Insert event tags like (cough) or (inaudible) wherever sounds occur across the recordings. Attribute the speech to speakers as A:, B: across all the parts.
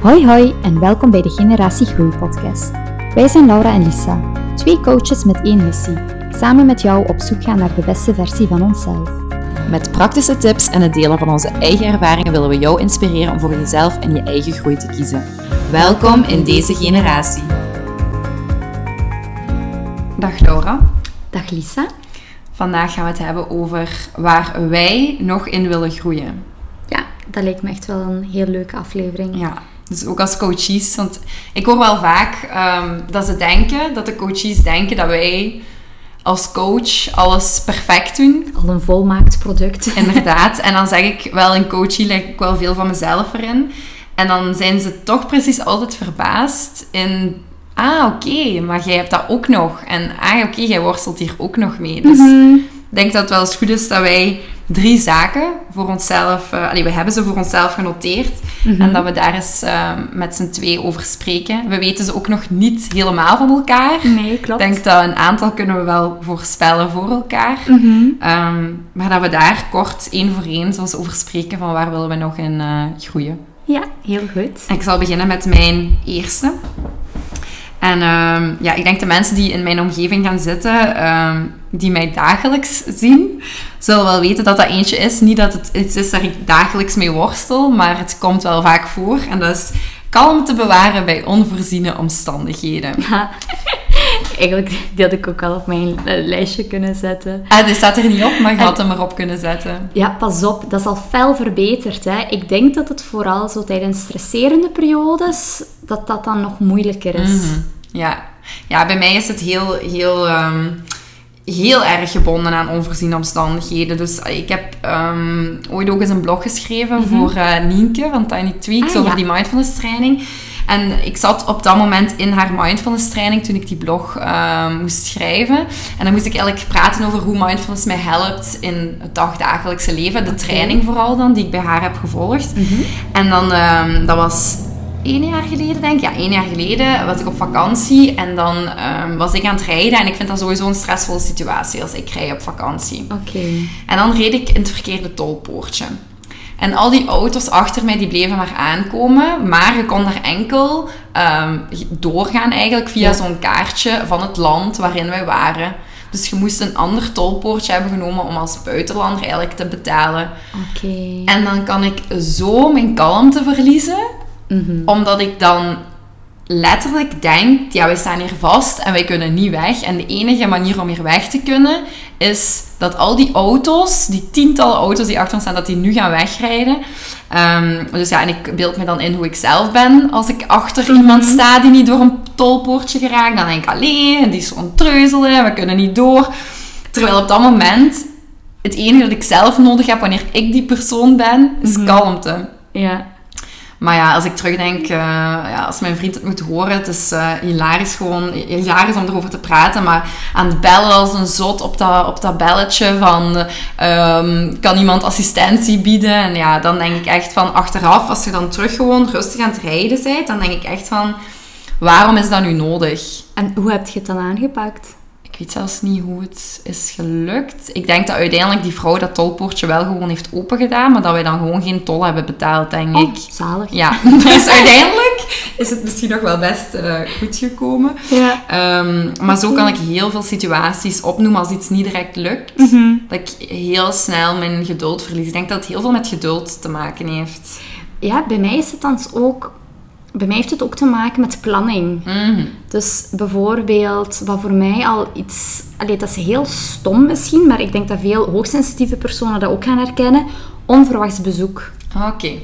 A: Hoi hoi en welkom bij de Generatie Groei podcast. Wij zijn Laura en Lisa, twee coaches met één missie. Samen met jou op zoek gaan naar de beste versie van onszelf.
B: Met praktische tips en het delen van onze eigen ervaringen willen we jou inspireren om voor jezelf en je eigen groei te kiezen. Welkom in deze generatie.
C: Dag Laura.
A: Dag Lisa.
C: Vandaag gaan we het hebben over waar wij nog in willen groeien.
A: Ja, dat lijkt me echt wel een heel leuke aflevering.
C: Ja, dus ook als coaches. Want ik hoor wel vaak ehm, dat ze denken, dat de coaches denken dat wij als coach alles perfect doen.
A: Al een volmaakt product. (laughs)
C: Inderdaad. En dan zeg ik wel, in coaching leg ik wel veel van mezelf erin. En dan zijn ze toch precies altijd verbaasd in... Ah, oké, maar jij hebt dat ook nog. En ah, oké, jij worstelt hier ook nog mee. Dus ik denk dat het wel eens goed is dat wij drie zaken voor onszelf... Uh, allee, we hebben ze voor onszelf genoteerd. En dat we daar eens uh, met z'n twee over spreken. We weten ze ook nog niet helemaal van elkaar.
A: Nee, klopt.
C: Ik denk dat een aantal kunnen we wel voorspellen voor elkaar.
A: Mhm.
C: Um, maar dat we daar kort één voor één zoals over spreken van waar willen we nog in uh, groeien.
A: Ja, heel goed.
C: Ik zal beginnen met mijn eerste. En um, ja, ik denk de mensen die in mijn omgeving gaan zitten, um, die mij dagelijks zien, zullen wel weten dat dat eentje is. Niet dat het iets is waar ik dagelijks mee worstel, maar het komt wel vaak voor. En dat is kalm te bewaren bij onvoorziene omstandigheden. (laughs)
A: Eigenlijk, (laughs) die had ik ook al op mijn lijstje kunnen zetten.
C: Ah, dit staat er niet op, maar je had hem erop kunnen zetten.
A: Ja, pas op. Dat is al fel verbeterd. Hè. Ik denk dat het vooral zo tijdens stresserende periodes, dat dat dan nog moeilijker is.
C: Mm -hmm. Ja. ja, bij mij is het heel, heel, um, heel erg gebonden aan onvoorziene omstandigheden. Dus ik heb um, ooit ook eens een blog geschreven mm -hmm. voor uh, Nienke van Tiny Tweaks ah, over ja. die mindfulness training. En ik zat op dat moment in haar mindfulness training toen ik die blog uh, moest schrijven. En dan moest ik eigenlijk praten over hoe mindfulness mij helpt in het dagdagelijkse leven. De okay. training vooral dan, die ik bij haar heb gevolgd.
A: Mhm.
C: Mm -hmm. En dan, um, dat was één jaar geleden, denk ik. Ja, één jaar geleden was ik op vakantie en dan um, was ik aan het rijden. En ik vind dat sowieso een stressvolle situatie als ik rij op vakantie.
A: Oké. Okay.
C: En dan reed ik in het verkeerde tolpoortje. En al die auto's achter mij, die bleven maar aankomen. Maar je kon daar enkel um, doorgaan eigenlijk via ja. zo'n kaartje van het land waarin wij waren. Dus je moest een ander tolpoortje hebben genomen om als buitenlander eigenlijk te betalen.
A: Oké. Okay.
C: En dan kan ik zo mijn kalmte verliezen.
A: Mm -hmm.
C: Omdat ik dan letterlijk denk, ja, wij staan hier vast en wij kunnen niet weg. En de enige manier om hier weg te kunnen, is dat al die auto's, die tientallen auto's die achter ons staan, dat die nu gaan wegrijden. Um, dus ja, en ik beeld me dan in hoe ik zelf ben als ik achter mm -hmm. iemand sta die niet door een tolpoortje geraakt. Dan denk ik, alleen, die is zo'n treuzelen, we kunnen niet door. Terwijl op dat moment, het enige dat ik zelf nodig heb wanneer ik die persoon ben, is mm -hmm. kalmte.
A: Ja.
C: Maar ja, als ik terugdenk, uh, ja, als mijn vriend het moet horen, het is uh, hilarisch gewoon, hilarisch om erover te praten, maar aan het bellen als een zot op dat, op dat belletje van, um, kan iemand assistentie bieden? En ja, dan denk ik echt van, achteraf, als je dan terug gewoon rustig aan het rijden bent, dan denk ik echt van, waarom is dat nu nodig?
A: En hoe heb je het dan aangepakt?
C: Ik weet zelfs niet hoe het is gelukt. Ik denk dat uiteindelijk die vrouw dat tolpoortje wel gewoon heeft opengedaan, maar dat wij dan gewoon geen tol hebben betaald, denk
A: oh,
C: ik.
A: zalig.
C: Ja, (laughs) dus (laughs) uiteindelijk is het misschien nog wel best uh, goed gekomen.
A: Ja.
C: Um, maar zo kan ik heel veel situaties opnoemen als iets niet direct lukt.
A: Mm -hmm.
C: Dat ik heel snel mijn geduld verlies. Ik denk dat het heel veel met geduld te maken heeft.
A: Ja, bij mij is het dan ook bij mij heeft het ook te maken met planning.
C: -hmm.
A: Dus bijvoorbeeld, wat voor mij al iets... Allee, dat is heel stom misschien, maar ik denk dat veel hoogsensitieve personen dat ook gaan herkennen. Onverwachts bezoek.
C: Oké. Okay.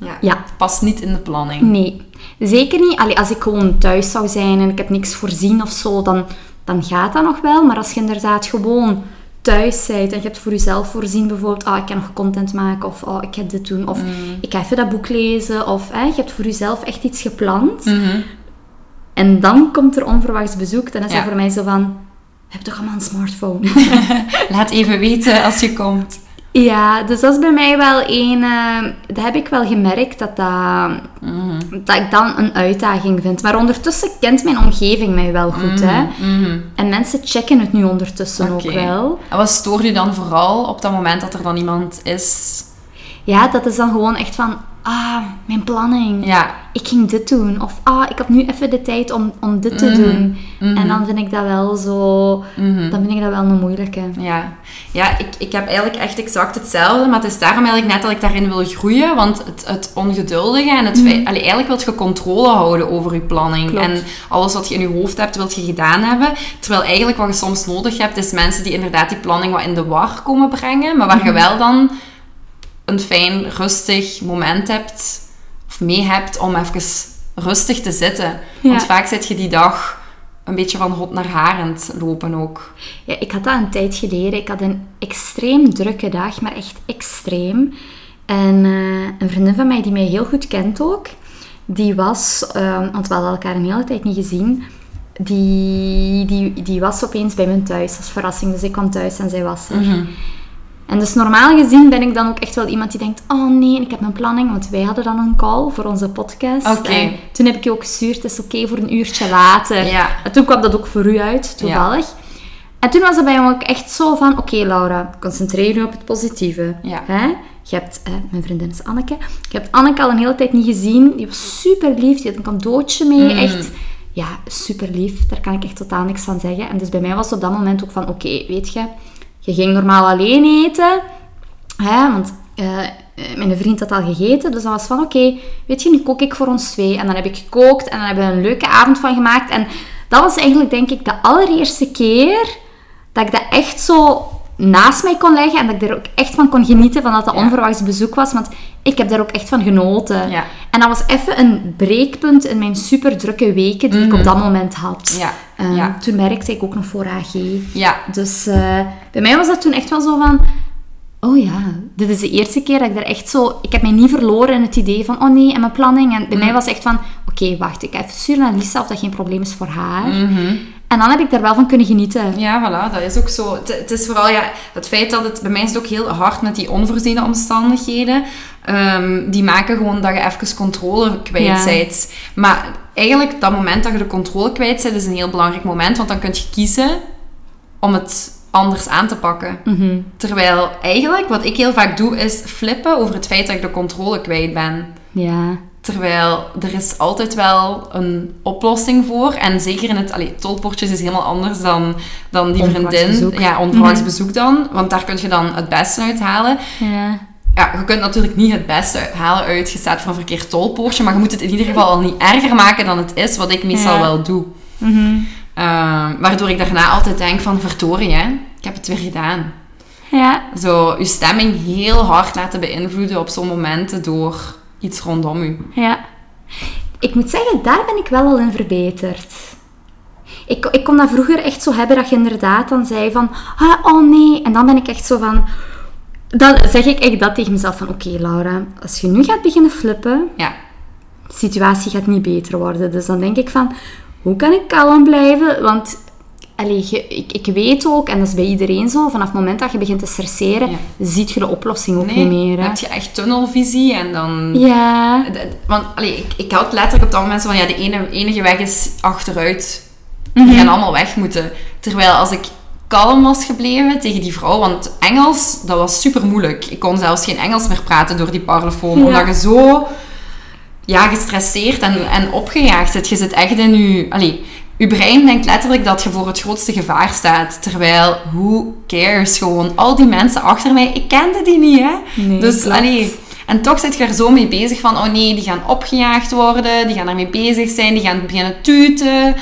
C: Ja.
A: ja.
C: Past niet in de planning.
A: Nee. Zeker niet. Allee, als ik gewoon thuis zou zijn en ik heb niks voorzien of zo, dan, dan gaat dat nog wel. Maar als je inderdaad gewoon thuis bent en je hebt voor jezelf voorzien bijvoorbeeld, ah, ik kan nog content maken of oh, ik ga dit doen of
C: Mm.
A: ik ga even dat boek lezen of eh, je hebt voor jezelf echt iets gepland
C: Mm -hmm.
A: en dan komt er onverwachts bezoek, dan is
C: Ja.
A: dat voor mij zo van, heb toch allemaal een smartphone? (laughs)
C: Laat even weten als je komt.
A: Ja, dus dat is bij mij wel een, eh, dat heb ik wel gemerkt dat dat,
C: Mhm.
A: dat ik dan een uitdaging vind. Maar ondertussen kent mijn omgeving mij wel goed, hè.
C: Mhm.
A: En mensen checken het nu ondertussen ook wel.
C: En wat stoort u dan vooral op dat moment dat er dan iemand is?
A: Ja, dat is dan gewoon echt van... ah, mijn planning.
C: Ja.
A: Ik ging dit doen. Of, ah, ik heb nu even de tijd om, om dit te
C: Mhm.
A: doen.
C: Mhm.
A: En dan vind ik dat wel zo...
C: Mhm.
A: Dan vind ik dat wel een moeilijke.
C: Ja, ja ik, ik heb eigenlijk echt exact hetzelfde, maar het is daarom eigenlijk net dat ik daarin wil groeien, want het, het ongeduldige en het allee, eigenlijk wil je controle houden over je planning
A: Klopt.
C: en alles wat je in je hoofd hebt, wil je gedaan hebben, terwijl eigenlijk wat je soms nodig hebt, is mensen die inderdaad die planning wat in de war komen brengen, maar waar je wel dan een fijn, rustig moment hebt, of mee hebt om even rustig te zitten.
A: Ja.
C: Want vaak zit je die dag een beetje van hot naar harend lopen ook.
A: Ja, ik had dat een tijd geleden. Ik had een extreem drukke dag, maar echt extreem. En eh, een vriendin van mij die mij heel goed kent ook, die was, eh, want we hadden elkaar een hele tijd niet gezien, die, die, die was opeens bij me thuis als verrassing. Dus ik kwam thuis en zij was er.
C: Mhm.
A: En dus normaal gezien ben ik dan ook echt wel iemand die denkt, oh nee, ik heb een planning, want wij hadden dan een call voor onze podcast.
C: Oké.
A: En toen heb ik je ook gestuurd, het is oké voor een uurtje later.
C: Ja.
A: En toen kwam dat ook voor u uit, toevallig. En toen was het bij me ook echt zo van, oké Laura, concentreer je op het positieve.
C: Ja.
A: Hè? Je hebt, eh, mijn vriendin is Anneke, je hebt Anneke al een hele tijd niet gezien. Die was super lief, die had een cadeautje mee,
C: Mm.
A: echt... Ja, super lief. Daar kan ik echt totaal niks van zeggen. En dus bij mij was het op dat moment ook van, oké, weet je, je ging normaal alleen eten. Hè, want eh, mijn vriend had al gegeten. Dus dan was van, oké, weet je, nu kook ik voor ons twee. En dan heb ik gekookt en dan hebben we een leuke avond van gemaakt. En dat was eigenlijk, denk ik, de allereerste keer dat ik dat echt zo naast mij kon leggen. En dat ik er ook echt van kon genieten van dat dat
C: Ja.
A: onverwachts bezoek was. Want ik heb daar ook echt van genoten.
C: Ja.
A: En dat was even een breekpunt in mijn super drukke weken die ik op dat moment had.
C: Mhm. Ja,
A: Ehm,
C: ja.
A: Toen werkte ik ook nog voor AG.
C: Ja,
A: Dus eh, bij mij was dat toen echt wel zo van... Oh ja, dit is de eerste keer dat ik er echt zo... Ik heb mij niet verloren in het idee van... Oh nee, en mijn planning. En bij mij was echt van... Oké, wacht, ik ga even sturen naar Lisa of dat geen probleem is voor haar. En dan heb ik daar wel van kunnen genieten.
C: ja, voilà, dat is ook zo. Het, is vooral ja, het feit dat het bij mij is het ook heel hard met die onvoorziene omstandigheden. Ehm, die maken gewoon dat je even controle kwijt
A: Ja.
C: bent. Maar eigenlijk, dat moment dat je de controle kwijt bent, is een heel belangrijk moment. Want dan kun je kiezen om het anders aan te pakken.
A: Mhm.
C: Terwijl eigenlijk, wat ik heel vaak doe, is flippen over het feit dat ik de controle kwijt ben.
A: Ja.
C: Terwijl er is altijd wel een oplossing voor. En zeker in het... Allee, tolportjes is helemaal anders dan, dan die vriendin.
A: bezoek. Mhm.
C: Ja, onverwachts bezoek dan. Want daar kun je dan het beste uit halen.
A: Ja.
C: Ja, je kunt natuurlijk niet het beste halen uit je staat een verkeerd tolpoortje. Maar je moet het in ieder geval al niet erger maken dan het is. Wat ik meestal
A: Ja.
C: wel doe.
A: Mhm.
C: Ehm, waardoor ik daarna altijd denk van... Verdorie, hè. Ik heb het weer gedaan.
A: Ja.
C: Zo, je stemming heel hard laten beïnvloeden op zo'n momenten door iets rondom u.
A: Ja. Ik moet zeggen, daar ben ik wel al in verbeterd. Ik, ik kon dat vroeger echt zo hebben dat je inderdaad dan zei van... Ah, oh nee. En dan ben ik echt zo van... Dan zeg ik echt dat tegen mezelf van... Oké, Laura, als je nu gaat beginnen flippen...
C: Ja.
A: De situatie gaat niet beter worden. Dus dan denk ik van... Hoe kan ik kalm blijven? Want... Allee, je- ik, ik weet ook, en dat is bij iedereen zo, vanaf het moment dat je begint te stresseren,
C: Ja.
A: ziet je de oplossing ook
C: Nee,
A: niet meer.
C: dan heb je echt tunnelvisie en dan...
A: Ja.
C: Want allee, ik, ik had letterlijk op dat moment van, ja, de ene, enige weg is achteruit.
A: Mhm.
C: Die gaan allemaal weg moeten. Terwijl als ik kalm was gebleven tegen die vrouw, want Engels, dat was super moeilijk. Ik kon zelfs geen Engels meer praten door die parlofoon,
A: Ja.
C: omdat je zo ja, gestresseerd en, en opgejaagd zit. Je zit echt in je... Allee, je brein denkt letterlijk dat je voor het grootste gevaar staat. Terwijl, who cares? Gewoon, al die mensen achter mij, ik kende die niet, hè?
A: Nee,
C: dus, allee... En toch zit je er zo mee bezig van, oh nee, die gaan opgejaagd worden, die gaan ermee bezig zijn, die gaan beginnen tuten.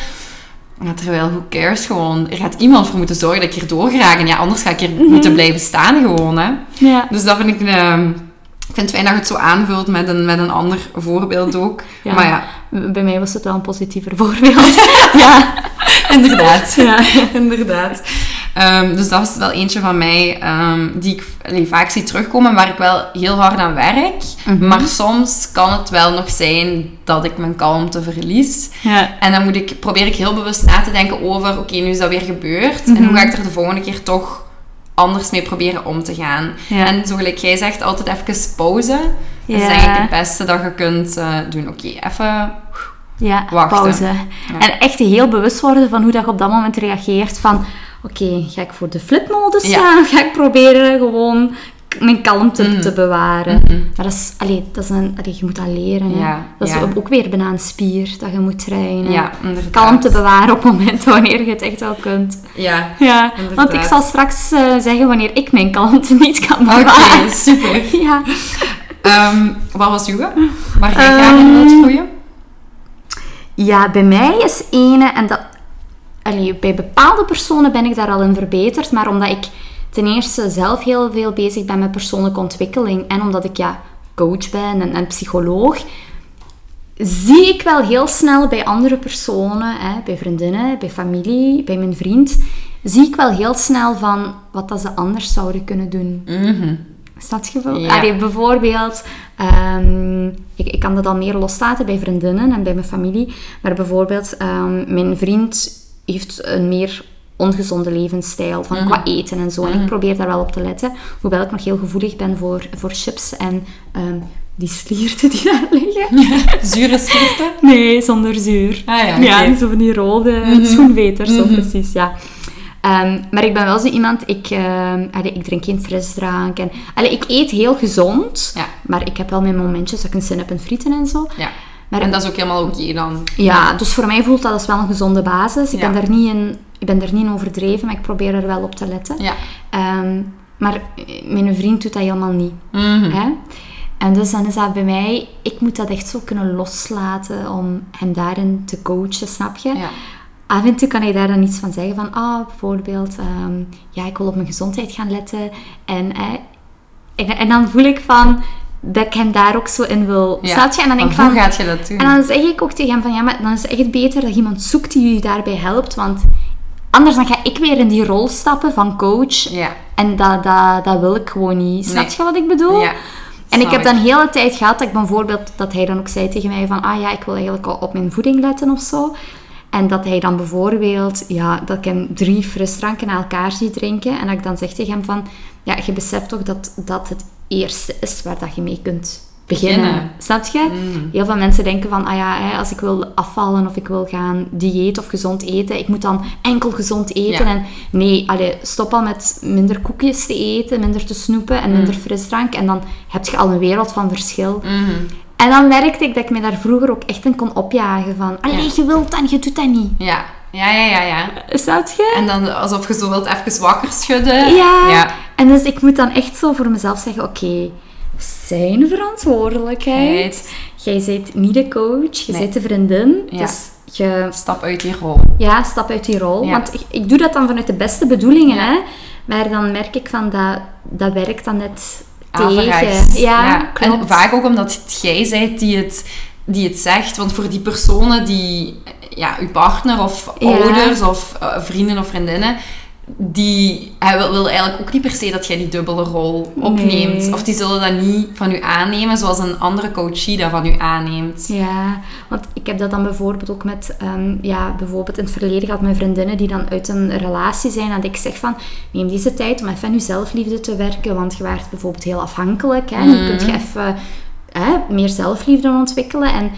C: Maar terwijl, who cares gewoon? Er gaat iemand voor moeten zorgen dat ik hier doorgeraak. En ja, anders ga ik hier
A: Mhm.
C: moeten blijven staan gewoon, hè.
A: Ja.
C: Dus dat vind ik... ehm, ik vind het fijn dat je het zo aanvult met een, met een ander voorbeeld ook.
A: Ja.
C: Maar ja,
A: Bij mij was het wel een positiever (laughs) voorbeeld. ja.
C: inderdaad.
A: Ja.
C: inderdaad. Ehm, dus dat is wel eentje van mij ehm, die ik allee, vaak zie terugkomen, waar ik wel heel hard aan werk.
A: Mhm.
C: Maar soms kan het wel nog zijn dat ik mijn kalmte verlies.
A: Ja.
C: En dan moet ik, probeer ik heel bewust na te denken over, oké, nu is dat weer gebeurd. En
A: Mhm.
C: hoe ga ik er de volgende keer toch anders mee proberen om te gaan?
A: Ja.
C: En zo gelijk jij zegt, altijd even pauze. Dat is ik het beste dat je kunt eh, doen. Oké, even...
A: Ja,
C: Wachten.
A: pauze. En echt heel bewust worden van hoe dat je op dat moment reageert. Van, oké, ga ik voor de flipmodus
C: Ja.
A: gaan? Of ga ik proberen gewoon mijn kalmte
C: Mhm.
A: te bewaren. Maar dat is, allee, dat is een, allee, je moet dat leren.
C: Ja,
A: dat is ook weer bijna een spier dat je moet trainen.
C: Ja.
A: Kalmte bewaren op momenten wanneer je het echt wel kunt.
C: Ja.
A: Ja, want ik zal straks eh, zeggen wanneer ik mijn kalmte niet kan
C: Oké,
A: bewaren.
C: super. (laughs)
A: Ja.
C: Ehm, wat was uw? Waar jij graag
A: Ehm,
C: in wilt groeien?
A: Ja, bij mij is ene, en dat, allee, bij bepaalde personen ben ik daar al in verbeterd, maar omdat ik ten eerste zelf heel veel bezig ben met persoonlijke ontwikkeling en omdat ik ja, coach ben en, en psycholoog, zie ik wel heel snel bij andere personen, hè, bij vriendinnen, bij familie, bij mijn vriend, zie ik wel heel snel van wat dat ze anders zouden kunnen doen.
C: Mhm.
A: Snap je wel?
C: Ja.
A: Allee, bijvoorbeeld, ehm, ik, ik kan dat al meer loslaten bij vriendinnen en bij mijn familie. Maar bijvoorbeeld, ehm, mijn vriend heeft een meer ongezonde levensstijl van qua eten en zo. En ik probeer daar wel op te letten. Hoewel ik nog heel gevoelig ben voor, voor chips en ehm, die slierten die daar liggen. (laughs)
C: Zure schrift?
A: Nee, zonder zuur.
C: Ah ja,
A: Ja, zo van die rode schoenveters, zo precies, ja. Ehm, maar ik ben wel zo iemand, ik, allee, ik drink geen frisdrank. En, allee, ik eet heel gezond,
C: Ja.
A: maar ik heb wel mijn momentjes dat ik een zin heb in frieten en zo.
C: Ja.
A: Maar-
C: en dat is ook helemaal oké dan.
A: Ja, dus voor mij voelt dat als wel een gezonde basis. Ik,
C: Ja.
A: ben daar niet in, ik ben daar niet in overdreven, maar ik probeer er wel op te letten.
C: Ja.
A: Ehm, maar eh, mijn vriend doet dat helemaal niet.
C: Mhm.
A: Hè? En dus dan is dat bij mij, ik moet dat echt zo kunnen loslaten om hem daarin te coachen, snap je?
C: Ja.
A: Af en toe kan hij daar dan iets van zeggen van, ah, bijvoorbeeld, ehm, ja, ik wil op mijn gezondheid gaan letten. En, eh, en, en dan voel ik van, dat ik hem daar ook zo in wil.
C: Ja.
A: Je? En dan denk ik van,
C: hoe gaat je dat doen?
A: en dan zeg ik ook tegen hem van, ja, maar dan is het echt beter dat iemand zoekt die je daarbij helpt, want anders dan ga ik weer in die rol stappen van coach.
C: Ja.
A: En dat, dat, dat wil ik gewoon niet. Snap
C: Nee.
A: je wat ik bedoel?
C: Ja.
A: En ik heb dan heel de tijd gehad dat ik bijvoorbeeld, dat hij dan ook zei tegen mij van, ah ja, ik wil eigenlijk al op mijn voeding letten of zo. En dat hij dan bijvoorbeeld, ja, dat ik hem drie frisdranken na elkaar zie drinken. En dat ik dan zeg tegen hem van, ja, je beseft toch dat dat het eerste is waar dat je mee kunt beginnen.
C: Beginnen.
A: Snap je? Heel veel mensen denken van, ah ja, hè, als ik wil afvallen of ik wil gaan dieet of gezond eten, ik moet dan enkel gezond eten.
C: Ja.
A: En nee, allee, stop al met minder koekjes te eten, minder te snoepen en minder frisdrank. En dan heb je al een wereld van verschil.
C: Mhm.
A: En dan merkte ik dat ik me daar vroeger ook echt in kon opjagen van, allee,
C: Ja.
A: je wilt en je doet dat niet.
C: Ja. Ja, ja, ja, ja.
A: Snap je?
C: En dan alsof je zo wilt even wakker schudden.
A: Ja.
C: Ja.
A: En dus ik moet dan echt zo voor mezelf zeggen, oké, zijn verantwoordelijkheid. Jij bent niet de coach, je
C: Nee.
A: bent de vriendin.
C: Ja.
A: Dus je
C: Stap uit die rol.
A: ja, stap uit die rol.
C: Ja.
A: Want ik, ik doe dat dan vanuit de beste bedoelingen, hè. Maar dan merk ik van, dat, dat werkt dan net Ja, klopt.
C: En vaak ook omdat het jij bent die het, die het zegt. Want voor die personen die, ja, uw partner of ouders of eh, vrienden of vriendinnen, die hij wil, wil eigenlijk ook niet per se dat jij die dubbele rol opneemt.
A: Nee.
C: Of die zullen dat niet van u aannemen zoals een andere coachie dat van u aanneemt.
A: Ja, want ik heb dat dan bijvoorbeeld ook met, ehm, ja, bijvoorbeeld in het verleden gehad met vriendinnen die dan uit een relatie zijn. En dat ik zeg van, neem deze tijd om even aan je zelfliefde te werken. Want je waart bijvoorbeeld heel afhankelijk. Hè? Nu kun je even hè, meer zelfliefde ontwikkelen. En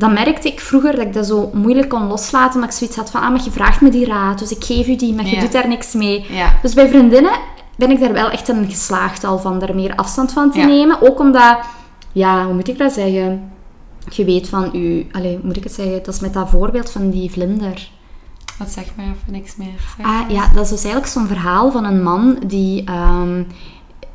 A: dan merkte ik vroeger dat ik dat zo moeilijk kon loslaten. Omdat ik zoiets had van, ah, maar je vraagt me die raad. Dus ik geef je die, maar je
C: Ja.
A: doet daar niks mee.
C: Ja.
A: Dus bij vriendinnen ben ik daar wel echt in geslaagd al van daar meer afstand van te
C: Ja.
A: nemen. Ook omdat, ja, hoe moet ik dat zeggen? Je weet van u, allee, hoe moet ik het zeggen? Dat is met dat voorbeeld van die vlinder.
C: Wat zeg maar even niks meer. Zeg
A: Ah, ja, dat is dus eigenlijk zo'n verhaal van een man die, ehm,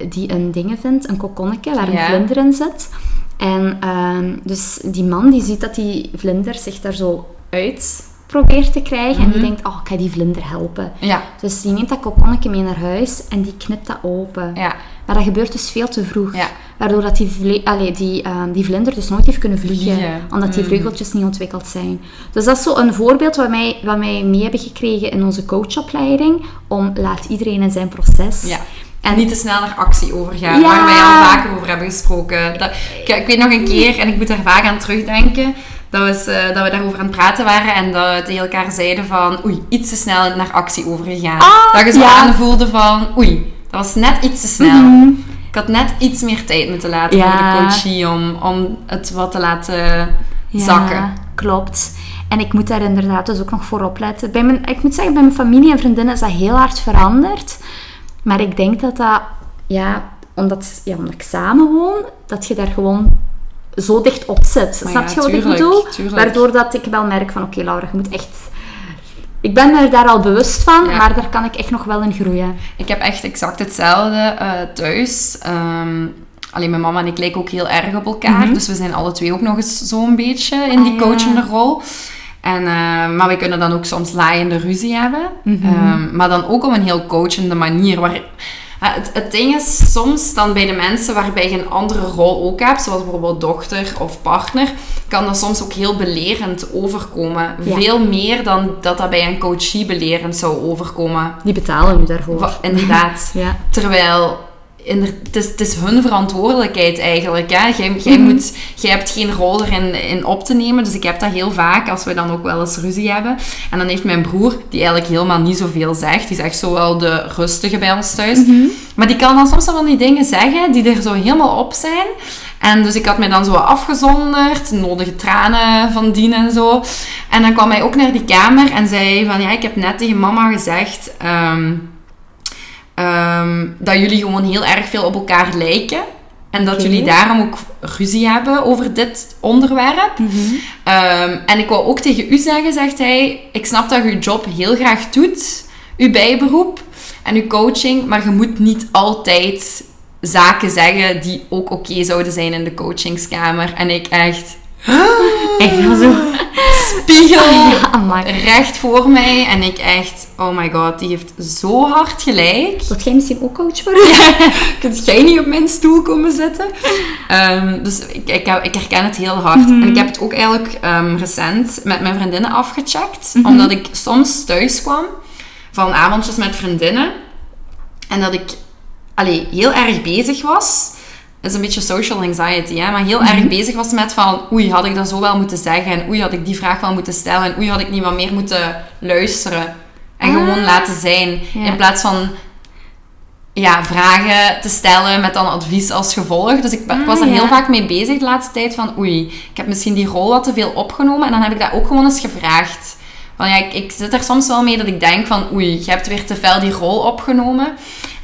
A: die een dingen vindt, een kokonnetje waar een vlinder in zit. En ehm, dus die man die ziet dat die vlinder zich daar zo uit probeert te krijgen. En die
C: Mhm.
A: denkt, oh, ik ga die vlinder helpen.
C: Ja.
A: Dus die neemt dat kokonnetje mee naar huis en die knipt dat open.
C: Ja.
A: Maar dat gebeurt dus veel te vroeg.
C: Ja.
A: Waardoor dat die, allee, die, ehm, die vlinder dus nooit heeft kunnen vliegen.
C: Vliegen.
A: Omdat die
C: Mm.
A: vleugeltjes niet ontwikkeld zijn. Dus dat is zo een voorbeeld wat wij, wat wij mee hebben gekregen in onze coachopleiding. Om laat iedereen in zijn proces. En
C: niet te snel naar actie overgaan,
A: Ja.
C: waar wij al vaker over hebben gesproken. Dat, ik, ik weet nog een keer, en ik moet daar vaak aan terugdenken, dat we, eens, eh, dat we daarover aan het praten waren en dat we tegen elkaar zeiden van, oei, iets te snel naar actie overgegaan.
A: Ah,
C: dat je zo
A: ja.
C: aanvoelde van, oei, dat was net iets te snel.
A: Mhm.
C: Ik had net iets meer tijd moeten laten
A: Ja.
C: voor de coachie om, om het wat te laten
A: Ja,
C: zakken.
A: klopt. En ik moet daar inderdaad dus ook nog voor opletten. Bij mijn, ik moet zeggen, bij mijn familie en vriendinnen is dat heel hard veranderd. Maar ik denk dat dat, ja, omdat, ja, omdat ik samen woon, dat je daar gewoon zo dicht op zit.
C: Maar
A: Snap
C: ja,
A: je wat
C: tuurlijk,
A: ik bedoel?
C: tuurlijk.
A: Waardoor dat ik wel merk van, oké Laura, je moet echt... Ik ben me daar al bewust van,
C: Ja.
A: maar daar kan ik echt nog wel in groeien.
C: Ik heb echt exact hetzelfde eh, thuis. Ehm, alleen mijn mama en ik lijken ook heel erg op elkaar. Dus we zijn alle twee ook nog eens zo'n beetje in die
A: Mhm. Ah, ja.
C: coachende rol. En, eh, maar we kunnen dan ook soms laaiende ruzie hebben.
A: Mhm.
C: Ehm, maar dan ook op een heel coachende manier. Waar, eh, het, het ding is soms dan bij de mensen waarbij je een andere rol ook hebt, zoals bijvoorbeeld dochter of partner, kan dat soms ook heel belerend overkomen.
A: Ja.
C: Veel meer dan dat dat bij een coachie belerend zou overkomen.
A: Die betalen nu daarvoor.
C: Inderdaad. (laughs)
A: Ja.
C: Terwijl het, is, het is hun verantwoordelijkheid eigenlijk. Hè? Jij, jij,
A: Mhm.
C: moet, jij hebt geen rol erin in op te nemen. Dus ik heb dat heel vaak als we dan ook wel eens ruzie hebben. En dan heeft mijn broer, die eigenlijk helemaal niet zoveel zegt, die zegt zo wel de rustige bij ons thuis. Maar die kan dan soms wel die dingen zeggen die er zo helemaal op zijn. En dus ik had mij dan zo afgezonderd, nodige tranen van dien en zo. En dan kwam hij ook naar die kamer en zei van ja, ik heb net tegen mama gezegd ehm, ehm, dat jullie gewoon heel erg veel op elkaar lijken. En dat jullie daarom ook ruzie hebben over dit onderwerp. Ehm, en ik wou ook tegen u zeggen, zegt hij, ik snap dat je je job heel graag doet, uw bijberoep en uw coaching, maar je moet niet altijd zaken zeggen die ook oké zouden zijn in de coachingskamer. En ik echt
A: Echt wel zo.
C: spiegel
A: Ja, amai.
C: recht voor mij en ik echt, oh my god, die heeft zo hard gelijk.
A: Wilt jij misschien ook coach worden? (laughs)
C: Kunt jij niet op mijn stoel komen zitten? Ehm, dus ik, ik, ik herken het heel hard. En ik heb het ook eigenlijk ehm, recent met mijn vriendinnen afgecheckt. Omdat ik soms thuis kwam van avondjes met vriendinnen. En dat ik allee, heel erg bezig was. Dat is een beetje social anxiety, hè? maar heel erg bezig was met van oei, had ik dat zo wel moeten zeggen en oei, had ik die vraag wel moeten stellen en oei, had ik niet wat meer moeten luisteren en
A: Ah.
C: gewoon laten zijn.
A: Ja.
C: In plaats van ja, vragen te stellen met dan advies als gevolg. Dus ik, was er
A: Ah,
C: heel
A: ja.
C: vaak mee bezig de laatste tijd van oei, ik heb misschien die rol wat te veel opgenomen en dan heb ik dat ook gewoon eens gevraagd. Want ja, ik, ik zit er soms wel mee dat ik denk van oei, je hebt weer te veel die rol opgenomen.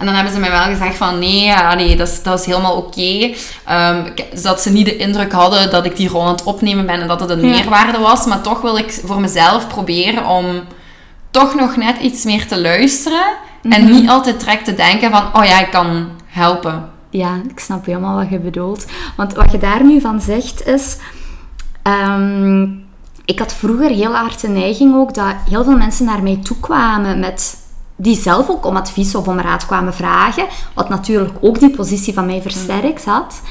C: En dan hebben ze mij wel gezegd van nee, ja, nee dat, is, dat is helemaal oké. Ehm, ik- dat ze niet de indruk hadden dat ik die rol aan het opnemen ben en dat het een
A: Ja.
C: meerwaarde was. Maar toch wil ik voor mezelf proberen om toch nog net iets meer te luisteren. En
A: Mhm.
C: niet altijd direct te denken van, oh ja, ik kan helpen.
A: Ja, ik snap helemaal wat je bedoelt. Want wat je daar nu van zegt is... ehm, ik had vroeger heel hard de neiging ook dat heel veel mensen naar mij toe kwamen met... Die zelf ook om advies of om raad kwamen vragen. Wat natuurlijk ook die positie van mij versterkt had.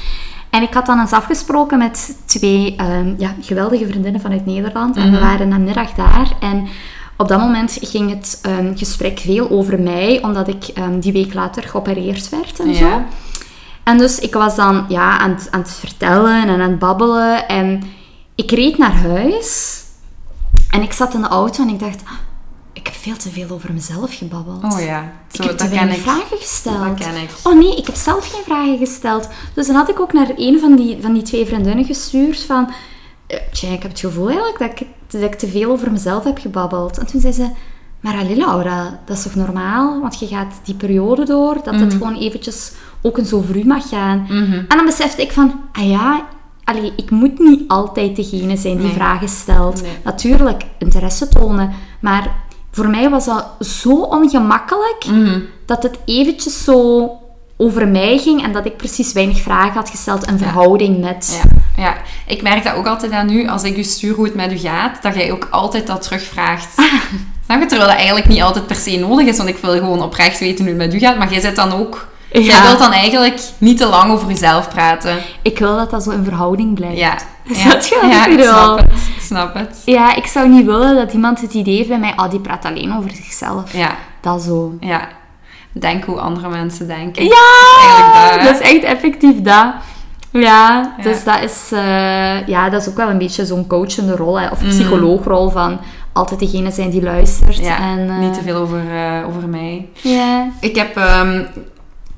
A: En ik had dan eens afgesproken met twee ehm, ja, geweldige vriendinnen vanuit Nederland. En we waren een middag daar. En op dat moment ging het ehm, gesprek veel over mij, omdat ik ehm, die week later geopereerd werd en zo.
C: Ja.
A: En dus ik was dan ja, aan, het, aan het vertellen en aan het babbelen. En ik reed naar huis. En ik zat in de auto en ik dacht... "Ah, Ik heb veel te veel over mezelf gebabbeld.
C: Oh ja,
A: ik
C: zo,
A: heb te
C: dat ken
A: weinig
C: ik.
A: vragen gesteld.
C: Dat ken ik.
A: Oh nee, ik heb zelf geen vragen gesteld. Dus dan had ik ook naar een van die, van die twee vriendinnen gestuurd van... eh, Tja, ik heb het gevoel eigenlijk dat ik, dat ik te veel over mezelf heb gebabbeld. En toen zei ze... Maar allee Laura, dat is toch normaal? Want je gaat die periode door, dat
C: Mhm.
A: het gewoon eventjes ook eens over u mag gaan. En dan besefte ik van... Ah ja, allee, ik moet niet altijd degene zijn die
C: Nee.
A: vragen stelt.
C: Nee.
A: Natuurlijk, interesse tonen. Maar voor mij was dat zo ongemakkelijk
C: Mhm.
A: dat het eventjes zo over mij ging en dat ik precies weinig vragen had gesteld in verhouding met...
C: Ja, ja, ik merk dat ook altijd aan u, als ik u stuur hoe het met u gaat, dat jij ook altijd dat terugvraagt. Snap je? Terwijl dat eigenlijk niet altijd per se nodig is, want ik wil gewoon oprecht weten hoe het met u gaat, maar jij zit dan ook... Jij
A: Ja.
C: wilt dan eigenlijk niet te lang over jezelf praten.
A: Ik wil dat dat zo in verhouding blijft.
C: Ja. (laughs)
A: Snap je wat
C: ja,
A: ik
C: snap het. Ik snap het.
A: Ja, ik zou niet willen dat iemand het idee heeft bij mij, oh, die praat alleen over zichzelf.
C: Ja,
A: Dat zo.
C: ja. Denk hoe andere mensen denken.
A: Ja,
C: dat, hè?
A: dat is echt effectief dat. Ja,
C: Ja.
A: dus dat is, eh, ja, dat is ook wel een beetje zo'n coachende rol, hè, of psycholoogrol van altijd degene zijn die luistert.
C: Ja,
A: en, eh,
C: niet te veel over, eh, over mij.
A: Ja.
C: Ik heb ehm,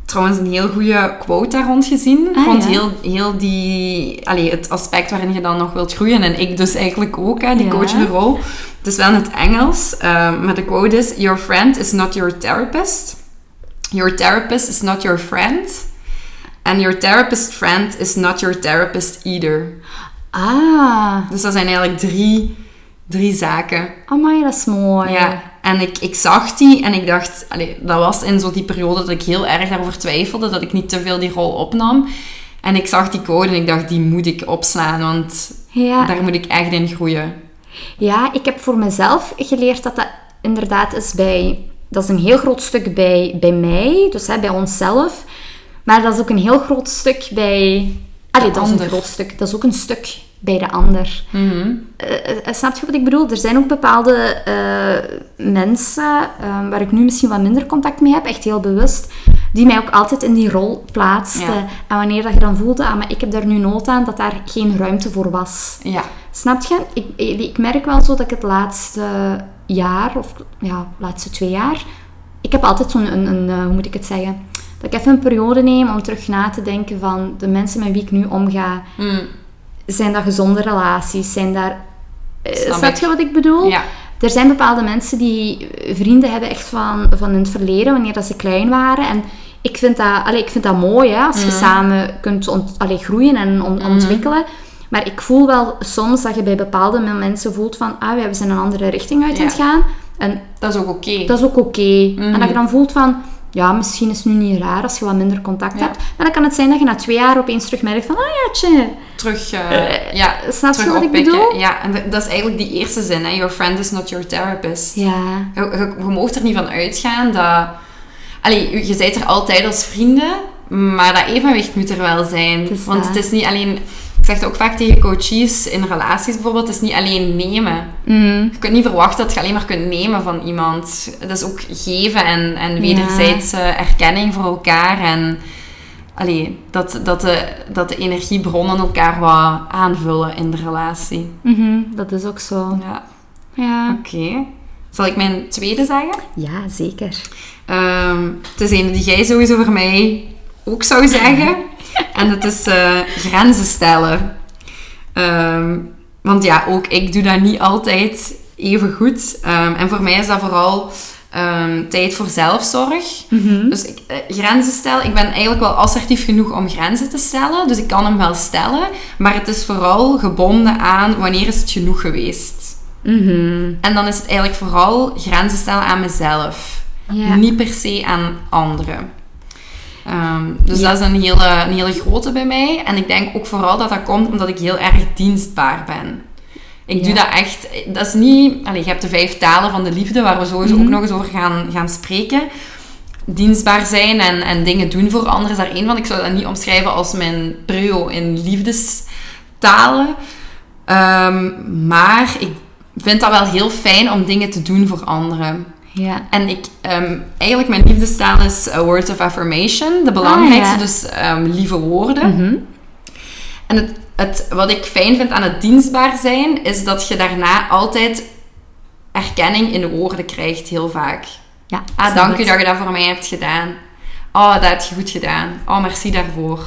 C: trouwens een heel goede quote daar rond gezien.
A: Ah, ja.
C: heel, heel die, allee, het aspect waarin je dan nog wilt groeien. En ik dus eigenlijk ook, hè, die
A: Ja.
C: coachende rol. Het is wel in het Engels, ehm, maar de quote is... Your friend is not your therapist. Your therapist is not your friend. And your therapist friend is not your therapist either.
A: Ah,
C: Dus dat zijn eigenlijk drie, drie zaken.
A: amai, dat is mooi.
C: Ja, en ik, ik zag die en ik dacht, allee, dat was in zo die periode dat ik heel erg daarover twijfelde, dat ik niet te veel die rol opnam. En ik zag die code en ik dacht, die moet ik opslaan, want
A: Ja.
C: daar moet ik echt in groeien.
A: Ja, ik heb voor mezelf geleerd dat dat inderdaad is bij... Dat is een heel groot stuk bij, bij mij, dus hè, bij onszelf. Maar dat is ook een heel groot stuk bij... Allee, dat is een groot stuk. Dat is ook een stuk bij de ander.
C: Mhm.
A: Eh, eh, snap je wat ik bedoel? Er zijn ook bepaalde eh, mensen eh, waar ik nu misschien wat minder contact mee heb, echt heel bewust, die mij ook altijd in die rol plaatsten.
C: Ja.
A: En wanneer dat je dan voelde, ah, maar ik heb daar nu nood aan, dat daar geen ruimte voor was.
C: Ja.
A: Snap je? Ik, ik merk wel zo dat ik het laatste jaar, of ja, laatste twee jaar, ik heb altijd zo'n, een, een, hoe moet ik het zeggen, dat ik even een periode neem om terug na te denken van de mensen met wie ik nu omga,
C: Mm.
A: Zijn dat gezonde relaties? Zijn daar...
C: Snap ik.
A: je wat ik bedoel?
C: Ja.
A: Er zijn bepaalde mensen die vrienden hebben echt van, van het verleden, wanneer dat ze klein waren. En ik vind dat, allee, ik vind dat mooi, hè, als je
C: Mhm.
A: samen kunt ont, allee, groeien en on- ontwikkelen. Maar ik voel wel soms dat je bij bepaalde mensen voelt van, ah, we zijn een andere richting uit aan het gaan. En
C: Dat is ook oké.
A: dat is ook oké. En
C: Mhm.
A: dat je dan voelt van, ja, misschien is het nu niet raar als je wat minder contact
C: Ja.
A: hebt. Maar dan kan het zijn dat je na twee jaar opeens terug merkt van, ah ja, tje,
C: Terug, eh, ja,
A: snap je
C: terug
A: wat ik bedoel?
C: Ja, en dat- is eigenlijk die eerste zin, hè. Your friend is not your therapist.
A: Ja.
C: Je, je, je er niet van uitgaan dat... Allee, je- je bent er altijd als vrienden, maar dat evenwicht moet er wel zijn.
A: Het
C: Want het is niet alleen... Ik zeg het ook vaak tegen coaches in relaties bijvoorbeeld, het is niet alleen nemen.
A: Mm.
C: Je kunt niet verwachten dat je alleen maar kunt nemen van iemand. Het is ook geven en, en wederzijdse erkenning voor elkaar. En allee, dat, dat, de, dat de energiebronnen elkaar wat aanvullen in de relatie.
A: Mhm, dat is ook zo.
C: Ja,
A: Ja.
C: oké. Zal ik mijn tweede zeggen?
A: Ja, zeker.
C: Ehm, het is een die jij sowieso voor mij ook zou zeggen. (laughs) en dat is eh, grenzen stellen. Ehm, want ja, ook ik doe dat niet altijd even goed. Ehm, en voor mij is dat vooral ehm, tijd voor zelfzorg. Dus ik, eh, grenzen stellen. Ik ben eigenlijk wel assertief genoeg om grenzen te stellen. Dus ik kan hem wel stellen. Maar het is vooral gebonden aan wanneer is het genoeg geweest.
A: Mhm.
C: En dan is het eigenlijk vooral grenzen stellen aan mezelf. Niet per se aan anderen. Ehm, dus
A: Ja.
C: dat is een hele, een hele grote bij mij. En ik denk ook vooral dat dat komt omdat ik heel erg dienstbaar ben. Ik
A: Ja.
C: doe dat echt... Dat is niet... Allee, je hebt de vijf talen van de liefde, waar we sowieso
A: Mhm.
C: ook nog eens over gaan, gaan spreken. Dienstbaar zijn en, en dingen doen voor anderen is daar één van. Ik zou dat niet omschrijven als mijn prio in liefdestalen. Ehm, maar ik vind dat wel heel fijn om dingen te doen voor anderen.
A: Ja.
C: En ik, ehm, eigenlijk mijn liefdestaal is a word of affirmation. De belangrijkste,
A: Ah, ja.
C: dus ehm, lieve woorden.
A: Mhm.
C: En het, het, wat ik fijn vind aan het dienstbaar zijn, is dat je daarna altijd erkenning in de woorden krijgt, heel vaak.
A: Ja,
C: Ah, dank u dat je dat voor mij hebt gedaan. Oh, dat heb je goed gedaan. Oh, merci daarvoor.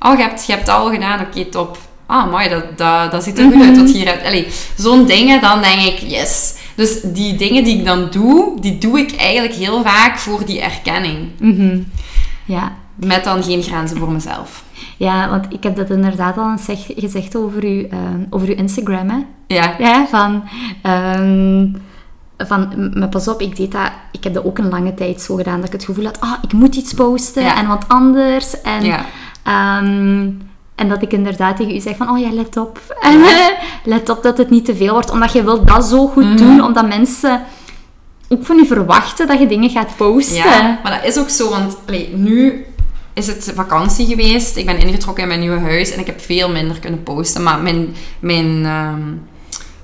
C: Oh, je hebt, je hebt het al gedaan. Oké, top. Ah, mooi, dat, dat, dat ziet er goed uit wat je hier hebt. Zo'n dingen, dan denk ik, yes. Dus die dingen die ik dan doe, die doe ik eigenlijk heel vaak voor die erkenning.
A: Mhm. Ja.
C: Met dan geen grenzen voor mezelf.
A: ja, want ik heb dat inderdaad al eens zeg- gezegd over uw, ehm, over uw Instagram, hè.
C: Ja.
A: Ja, van... ehm, van, maar pas op, ik deed dat... Ik heb dat ook een lange tijd zo gedaan, dat ik het gevoel had, ah, ik moet iets posten
C: Ja.
A: en wat anders. En,
C: Ja.
A: ehm, en dat ik inderdaad tegen u zeg van, oh ja, let op. En, (laughs) let op dat het niet te veel wordt, omdat je wilt dat zo goed
C: Mhm.
A: doen, omdat mensen ook van u verwachten dat je dingen gaat posten.
C: Ja, maar dat is ook zo, want allee, nu is het vakantie geweest. Ik ben ingetrokken in mijn nieuwe huis en ik heb veel minder kunnen posten. Maar mijn, mijn ehm,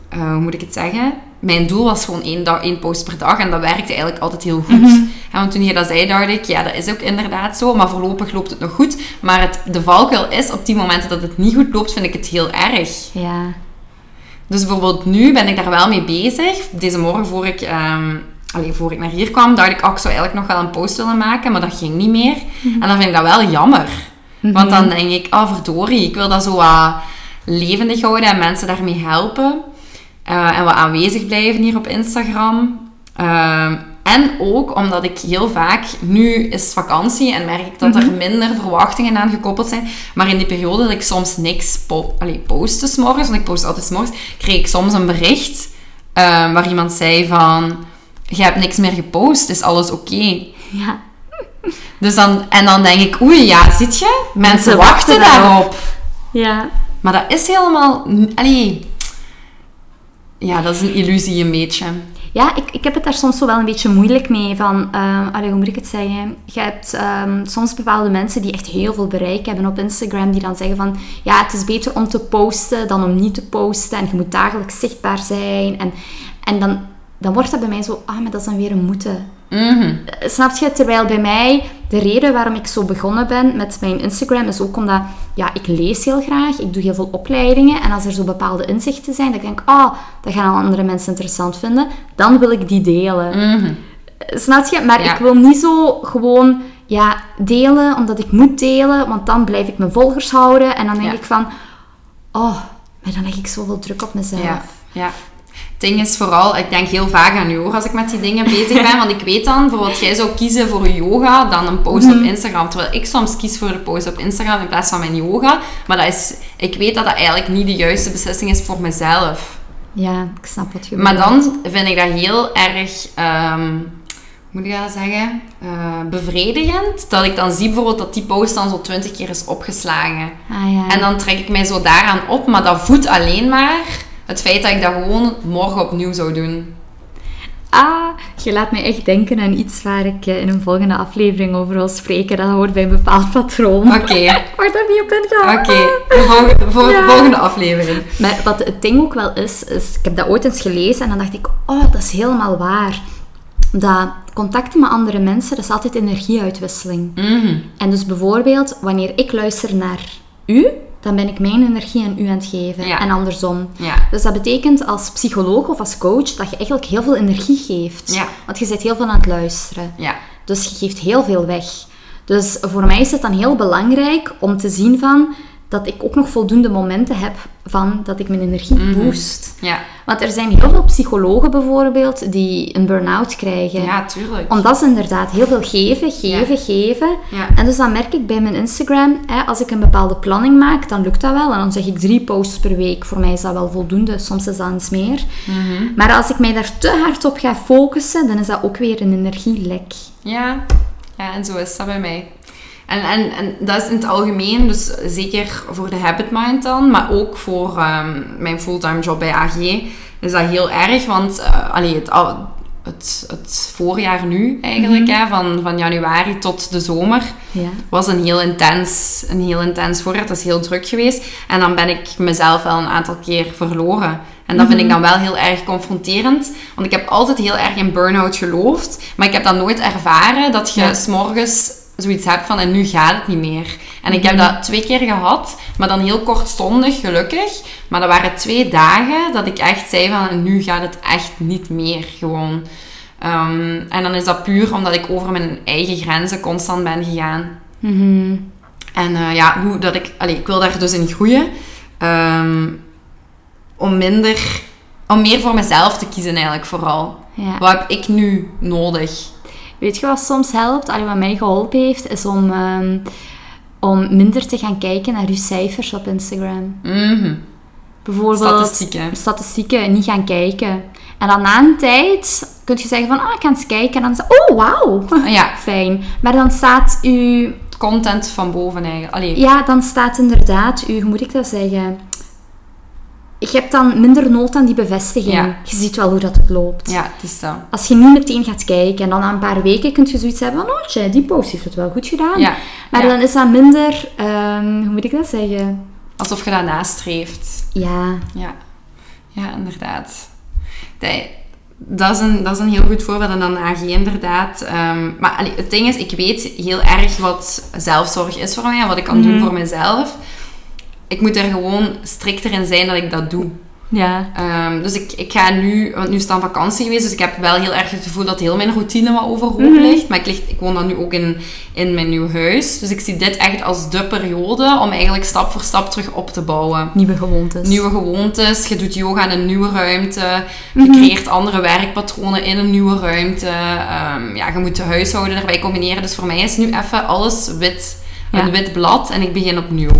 C: eh, hoe moet ik het zeggen? Mijn doel was gewoon één, dag, één post per dag en dat werkte eigenlijk altijd heel goed. Ja, want toen je dat zei, dacht ik, ja, dat is ook inderdaad zo. Maar voorlopig loopt het nog goed. Maar het, de valkuil is, op die momenten dat het niet goed loopt, vind ik het heel erg.
A: Ja.
C: Dus bijvoorbeeld nu ben ik daar wel mee bezig. Deze morgen voor ik, ehm, allee, voor ik naar hier kwam, dacht ik, oh, ik zou eigenlijk nog wel een post willen maken, maar dat ging niet meer. En dan vind ik dat wel jammer. Want dan denk ik, ah verdorie, ik wil dat zo wat levendig houden en mensen daarmee helpen. Eh, en wat aanwezig blijven hier op Instagram. Ehm, En ook omdat ik heel vaak, nu is vakantie en merk ik dat er minder verwachtingen aan gekoppeld zijn. Maar in die periode dat ik soms niks po allee, postte s'morgens, want ik post altijd s'morgens, kreeg ik soms een bericht eh, waar iemand zei van, je hebt niks meer gepost, is alles oké?
A: Ja.
C: Dus dan, en dan denk ik, oei, ja, zit je? Mensen,
A: Mensen
C: wachten
A: wachten
C: daarop.
A: Ja.
C: Maar dat is helemaal... Allee... Ja, dat is een illusie een beetje.
A: Ja, ik, ik heb het daar soms zo wel een beetje moeilijk mee. Van, eh, allee, hoe moet ik het zeggen? Je hebt ehm, soms bepaalde mensen die echt heel veel bereik hebben op Instagram, die dan zeggen van, ja, het is beter om te posten dan om niet te posten. En je moet dagelijks zichtbaar zijn. En, en dan, dan wordt dat bij mij zo, ah, maar dat is dan weer een moeten. Eh, Snap je? Terwijl bij mij, de reden waarom ik zo begonnen ben met mijn Instagram, is ook omdat, ja, ik lees heel graag, ik doe heel veel opleidingen, en als er zo bepaalde inzichten zijn, dat ik denk, ah, dat gaan al andere mensen interessant vinden, dan wil ik die delen. Eh, Snap je? Maar
C: Ja.
A: ik wil niet zo gewoon, ja, delen omdat ik moet delen, want dan blijf ik mijn volgers houden, en dan denk
C: Ja.
A: ik van, oh, maar dan leg ik zoveel druk op mezelf.
C: Ja, ding is vooral, ik denk heel vaak aan yoga als ik met die dingen bezig ben. Want ik weet dan, bijvoorbeeld jij zou kiezen voor yoga dan een post
A: Mhm.
C: op Instagram. Terwijl ik soms kies voor de post op Instagram in plaats van mijn yoga. Maar dat is, ik weet dat dat eigenlijk niet de juiste beslissing is voor mezelf.
A: Ja, ik snap wat je
C: Maar dan vind ik dat heel erg, hoe moet ik dat zeggen, Eh, bevredigend. Dat ik dan zie bijvoorbeeld dat die post dan zo twintig keer is opgeslagen.
A: Ah, ja.
C: En dan trek ik mij zo daaraan op, maar dat voedt alleen maar het feit dat ik dat gewoon morgen opnieuw zou doen.
A: Ah, je laat mij echt denken aan iets waar ik eh, in een volgende aflevering over wil spreken. Dat hoort bij een bepaald patroon.
C: Oké,
A: word daar niet op ingegaan.
C: oké. De volgende, voor-
A: Ja.
C: volgende aflevering.
A: Maar wat het ding ook wel is, is, ik heb dat ooit eens gelezen en dan dacht ik, oh, dat is helemaal waar. Dat contacten met andere mensen, dat is altijd energieuitwisseling.
C: Mhm.
A: En dus bijvoorbeeld, wanneer ik luister naar u, dan ben ik mijn energie aan u aan het geven.
C: Ja.
A: En andersom.
C: Ja.
A: Dus dat betekent als psycholoog of als coach dat je eigenlijk heel veel energie geeft.
C: Ja.
A: Want je zit heel veel aan het luisteren.
C: Ja.
A: Dus je geeft heel veel weg. Dus voor mij is het dan heel belangrijk om te zien van dat ik ook nog voldoende momenten heb van dat ik mijn energie boost.
C: Ja.
A: Want er zijn heel veel psychologen bijvoorbeeld die een burn-out krijgen.
C: Ja, tuurlijk.
A: Omdat ze inderdaad heel veel geven, geven, geven.
C: Ja.
A: En dus dan merk ik bij mijn Instagram, hè, als ik een bepaalde planning maak, dan lukt dat wel. En dan zeg ik drie posts per week. Voor mij is dat wel voldoende. Soms is dat eens meer.
C: Mhm.
A: Maar als ik mij daar te hard op ga focussen, dan is dat ook weer een energielek.
C: Ja. ja, en zo is dat bij mij. En, en, en dat is in het algemeen, dus zeker voor de habit mind dan, maar ook voor ehm, mijn fulltime job bij AG, is dat heel erg. Want allee, het, het, het voorjaar nu eigenlijk, hè, van, van januari tot de zomer,
A: Ja.
C: was een heel intens, een heel intens voorjaar. Het is heel druk geweest. En dan ben ik mezelf wel een aantal keer verloren. En dat vind ik dan wel heel erg confronterend. Want ik heb altijd heel erg in burn-out geloofd. Maar ik heb dan nooit ervaren dat je
A: Ja.
C: s'morgens zoiets hebt van en nu gaat het niet meer. En ik heb dat twee keer gehad, maar dan heel kortstondig gelukkig. Maar dat waren twee dagen dat ik echt zei van en nu gaat het echt niet meer gewoon. Ehm, en dan is dat puur omdat ik over mijn eigen grenzen constant ben gegaan.
A: Mhm.
C: En eh, ja, hoe dat ik, allee, ik wil daar dus in groeien. Ehm, om minder, om meer voor mezelf te kiezen eigenlijk vooral.
A: Ja.
C: Wat heb ik nu nodig?
A: Weet je wat soms helpt? Allee, wat mij geholpen heeft, is om, ehm, om minder te gaan kijken naar je cijfers op Instagram.
C: Mhm.
A: Bijvoorbeeld
C: Statistieken.
A: statistieken, niet gaan kijken. En dan na een tijd kun je zeggen van, ah, ik ga eens kijken. En dan zeg oh, wauw.
C: Ja, (laughs)
A: Fijn. Maar dan staat u...
C: content van boven eigenlijk. Allee,
A: Ja, dan staat inderdaad u, hoe moet ik dat zeggen? Je hebt dan minder nood aan die bevestiging.
C: Ja.
A: Je ziet wel hoe dat het loopt.
C: ja, het is dat.
A: Als je niet meteen gaat kijken en dan na een paar weken kun je zoiets hebben van, oh, die post heeft het wel goed gedaan.
C: Ja,
A: Maar
C: ja.
A: dan is dat minder, ehm, hoe moet ik dat zeggen?
C: Alsof je dat nastreeft.
A: Ja,
C: Ja, ja inderdaad. Dat, dat, is een, dat is een heel goed voorbeeld. En dan AG inderdaad. Ehm, maar allee, het ding is, ik weet heel erg wat zelfzorg is voor mij en wat ik kan doen voor mezelf. Ik moet er gewoon strikter in zijn dat ik dat doe.
A: Ja.
C: Ehm, dus ik, ik ga nu, want nu is het dan vakantie geweest, dus ik heb wel heel erg het gevoel dat heel mijn routine wat overhoop
A: Mhm.
C: ligt. Maar ik, lig, ik woon dan nu ook in, in mijn nieuw huis. Dus ik zie dit echt als de periode om eigenlijk stap voor stap terug op te bouwen.
A: Nieuwe gewoontes.
C: Nieuwe gewoontes, je doet yoga in een nieuwe ruimte, je
A: Mhm.
C: creëert andere werkpatronen in een nieuwe ruimte. Ehm, ja, je moet de huishouden erbij combineren. Dus voor mij is nu even alles wit,
A: Ja.
C: een wit blad en ik begin opnieuw.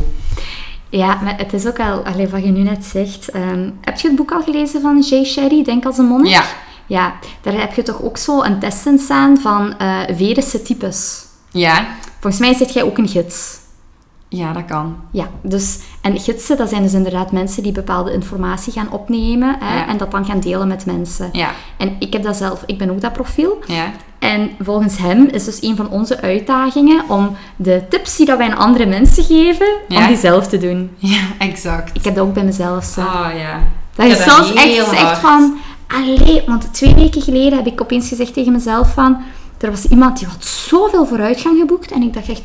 A: Ja, maar het is ook al, allee, wat je nu net zegt. ehm, heb je het boek al gelezen van Jay Sherry, Denk als een monnik?
C: Ja,
A: Ja, daar heb je toch ook zo een test in staan van eh Vedische types.
C: ja,
A: Volgens mij zit jij ook een gids.
C: Ja, dat kan.
A: Ja, dus, en gidsen, dat zijn dus inderdaad mensen die bepaalde informatie gaan opnemen hè,
C: Ja.
A: en dat dan gaan delen met mensen.
C: Ja,
A: En ik heb dat zelf, ik ben ook dat profiel.
C: ja,
A: En volgens hem is dus een van onze uitdagingen om de tips die dat wij aan andere mensen geven, om die zelf te doen.
C: ja, exact.
A: Ik heb dat ook bij mezelf zo.
C: Oh ja.
A: Dat is zelfs echt, echt van... Allee, want twee weken geleden heb ik opeens gezegd tegen mezelf van... Er was iemand die had zoveel vooruitgang geboekt. En ik dacht echt,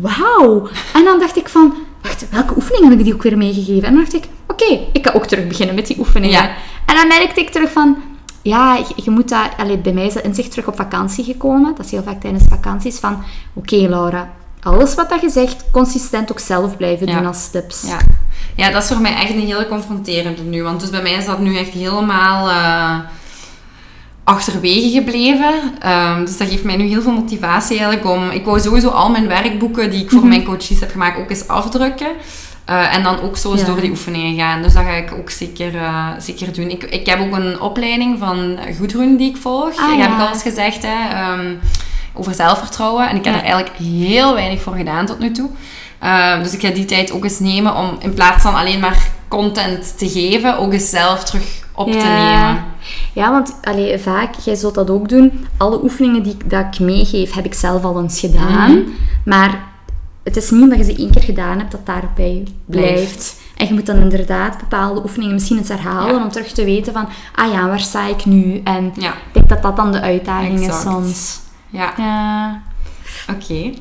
A: wauw. En dan dacht ik van... Wacht, welke oefeningen heb ik die ook weer meegegeven? En dan dacht ik, oké, ik ga ook terug beginnen met die oefeningen.
C: Ja.
A: En dan merkte ik terug van... Ja, je, je moet dat... Allee, bij mij is dat inzicht terug op vakantie gekomen. Dat is heel vaak tijdens vakanties. Van, oké Laura, alles wat dat je zegt, consistent ook zelf blijven
C: Ja.
A: doen als tips.
C: Ja. ja, dat is voor mij echt een hele confronterende nu. Want dus bij mij is dat nu echt helemaal eh, achterwege gebleven. Ehm, dus dat geeft mij nu heel veel motivatie eigenlijk om... Ik wou sowieso al mijn werkboeken die ik
A: Mhm.
C: voor mijn coaches heb gemaakt ook eens afdrukken. Eh, en dan ook zo eens
A: Ja.
C: door die oefeningen gaan. Dus dat ga ik ook zeker, eh, zeker doen. Ik, ik heb ook een opleiding van Goedroen die ik volg.
A: Ah,
C: dat
A: ja.
C: heb ik al eens gezegd, hè. ehm, over zelfvertrouwen. En ik heb
A: Ja.
C: er eigenlijk heel weinig voor gedaan tot nu toe. Ehm, dus ik ga die tijd ook eens nemen om in plaats van alleen maar content te geven, ook eens zelf terug op te nemen.
A: Ja, want allee, vaak, jij zult dat ook doen. Alle oefeningen die ik, dat ik meegeef, heb ik zelf al eens gedaan.
C: Mhm.
A: Maar het is niet omdat je ze één keer gedaan hebt, dat daarbij blijft.
C: Blijft.
A: En je moet dan inderdaad bepaalde oefeningen misschien eens herhalen
C: Ja.
A: om terug te weten van, ah ja, waar sta ik nu? En
C: Ja,
A: ik denk dat dat dan de uitdaging
C: Exact.
A: is soms.
C: ja.
A: Ja.
C: oké.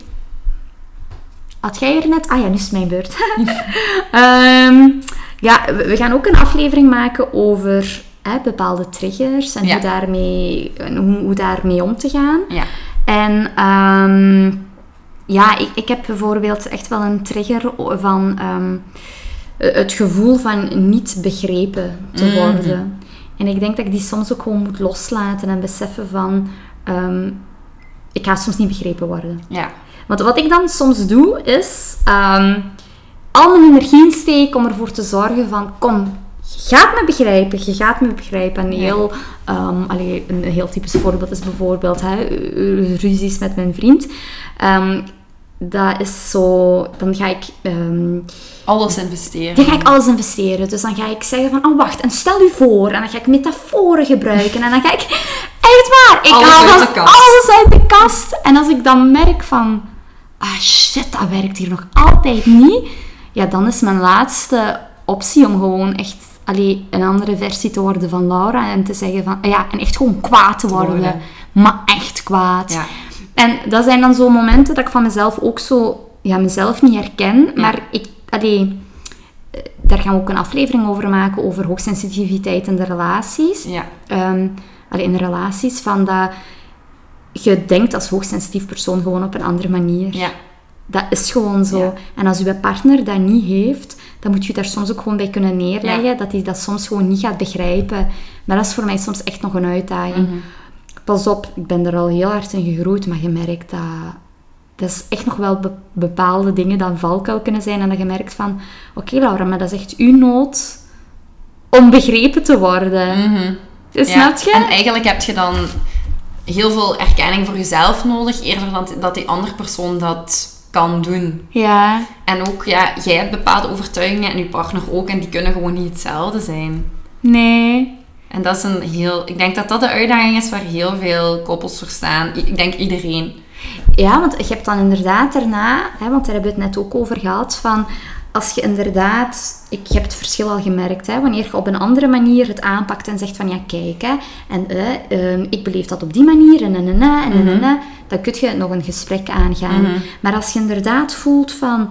A: Had jij er net... Ah ja, nu is het mijn beurt. (laughs) Ehm, ja, we gaan ook een aflevering maken over hè, bepaalde triggers en
C: Ja.
A: hoe, daarmee, hoe, hoe daarmee om te gaan.
C: Ja.
A: En ehm, ja, ik, ik heb bijvoorbeeld echt wel een trigger van ehm, het gevoel van niet begrepen te
C: Mhm.
A: worden. En ik denk dat ik die soms ook gewoon moet loslaten en beseffen van... ehm, ik ga soms niet begrepen worden.
C: Ja.
A: Want wat ik dan soms doe, is al mijn energie insteken om ervoor te zorgen van, kom, je gaat me begrijpen, je gaat me begrijpen. En heel, allee, een heel typisch voorbeeld is bijvoorbeeld hè, ruzies met mijn vriend. Ehm, dat is zo, dan ga ik... ehm,
C: Alles investeren.
A: dan ga ik alles investeren. Dus dan ga ik zeggen van, oh wacht, en stel u voor. En dan ga ik metaforen gebruiken. En dan ga ik, echt waar, ik
C: Alles
A: haal
C: uit
A: dan
C: de kast.
A: alles uit de kast. En als ik dan merk van, ah shit, dat werkt hier nog altijd niet. Ja, dan is mijn laatste optie om gewoon echt allee, een andere versie te worden van Laura. En te zeggen van, ja, en echt gewoon kwaad te worden.
C: worden.
A: Maar echt kwaad.
C: Ja.
A: En dat zijn dan zo momenten dat ik van mezelf ook zo, ja, mezelf niet herken. Maar ik, allee, eh, daar gaan we ook een aflevering over maken, over hoogsensitiviteit in de relaties.
C: Ja.
A: Ehm, allee, in relaties, van dat je denkt als hoogsensitief persoon gewoon op een andere manier.
C: Ja.
A: Dat is gewoon zo.
C: Ja.
A: En als je partner dat niet heeft, dan moet je daar soms ook gewoon bij kunnen neerleggen,
C: Ja.
A: dat hij dat soms gewoon niet gaat begrijpen. Maar dat is voor mij soms echt nog een uitdaging.
C: Mhm.
A: Pas op, ik ben er al heel hard in gegroeid, maar je merkt dat... Dat is echt nog wel be- bepaalde dingen dat een valkuil kunnen zijn. En dat je merkt van... Oké Laura, maar dat is echt uw nood om begrepen te worden. Dus
C: Ja.
A: Snap je?
C: En eigenlijk heb je dan heel veel erkenning voor jezelf nodig, eerder dan dat die andere persoon dat kan doen.
A: Ja.
C: En ook, ja, jij hebt bepaalde overtuigingen en je partner ook, en die kunnen gewoon niet hetzelfde zijn.
A: Nee.
C: En dat is een heel... Ik denk dat dat de uitdaging is waar heel veel koppels voor staan. Ik denk iedereen.
A: Ja, want je hebt dan inderdaad daarna... Hè, want daar hebben we het net ook over gehad, van... Als je inderdaad... Ik heb het verschil al gemerkt, hè, wanneer je op een andere manier het aanpakt en zegt van... Ja, kijk, hè, en ehm, ik beleef dat op die manier, en en en en en en, dan kun je nog een gesprek aangaan.
C: Mhm.
A: Maar als je inderdaad voelt van...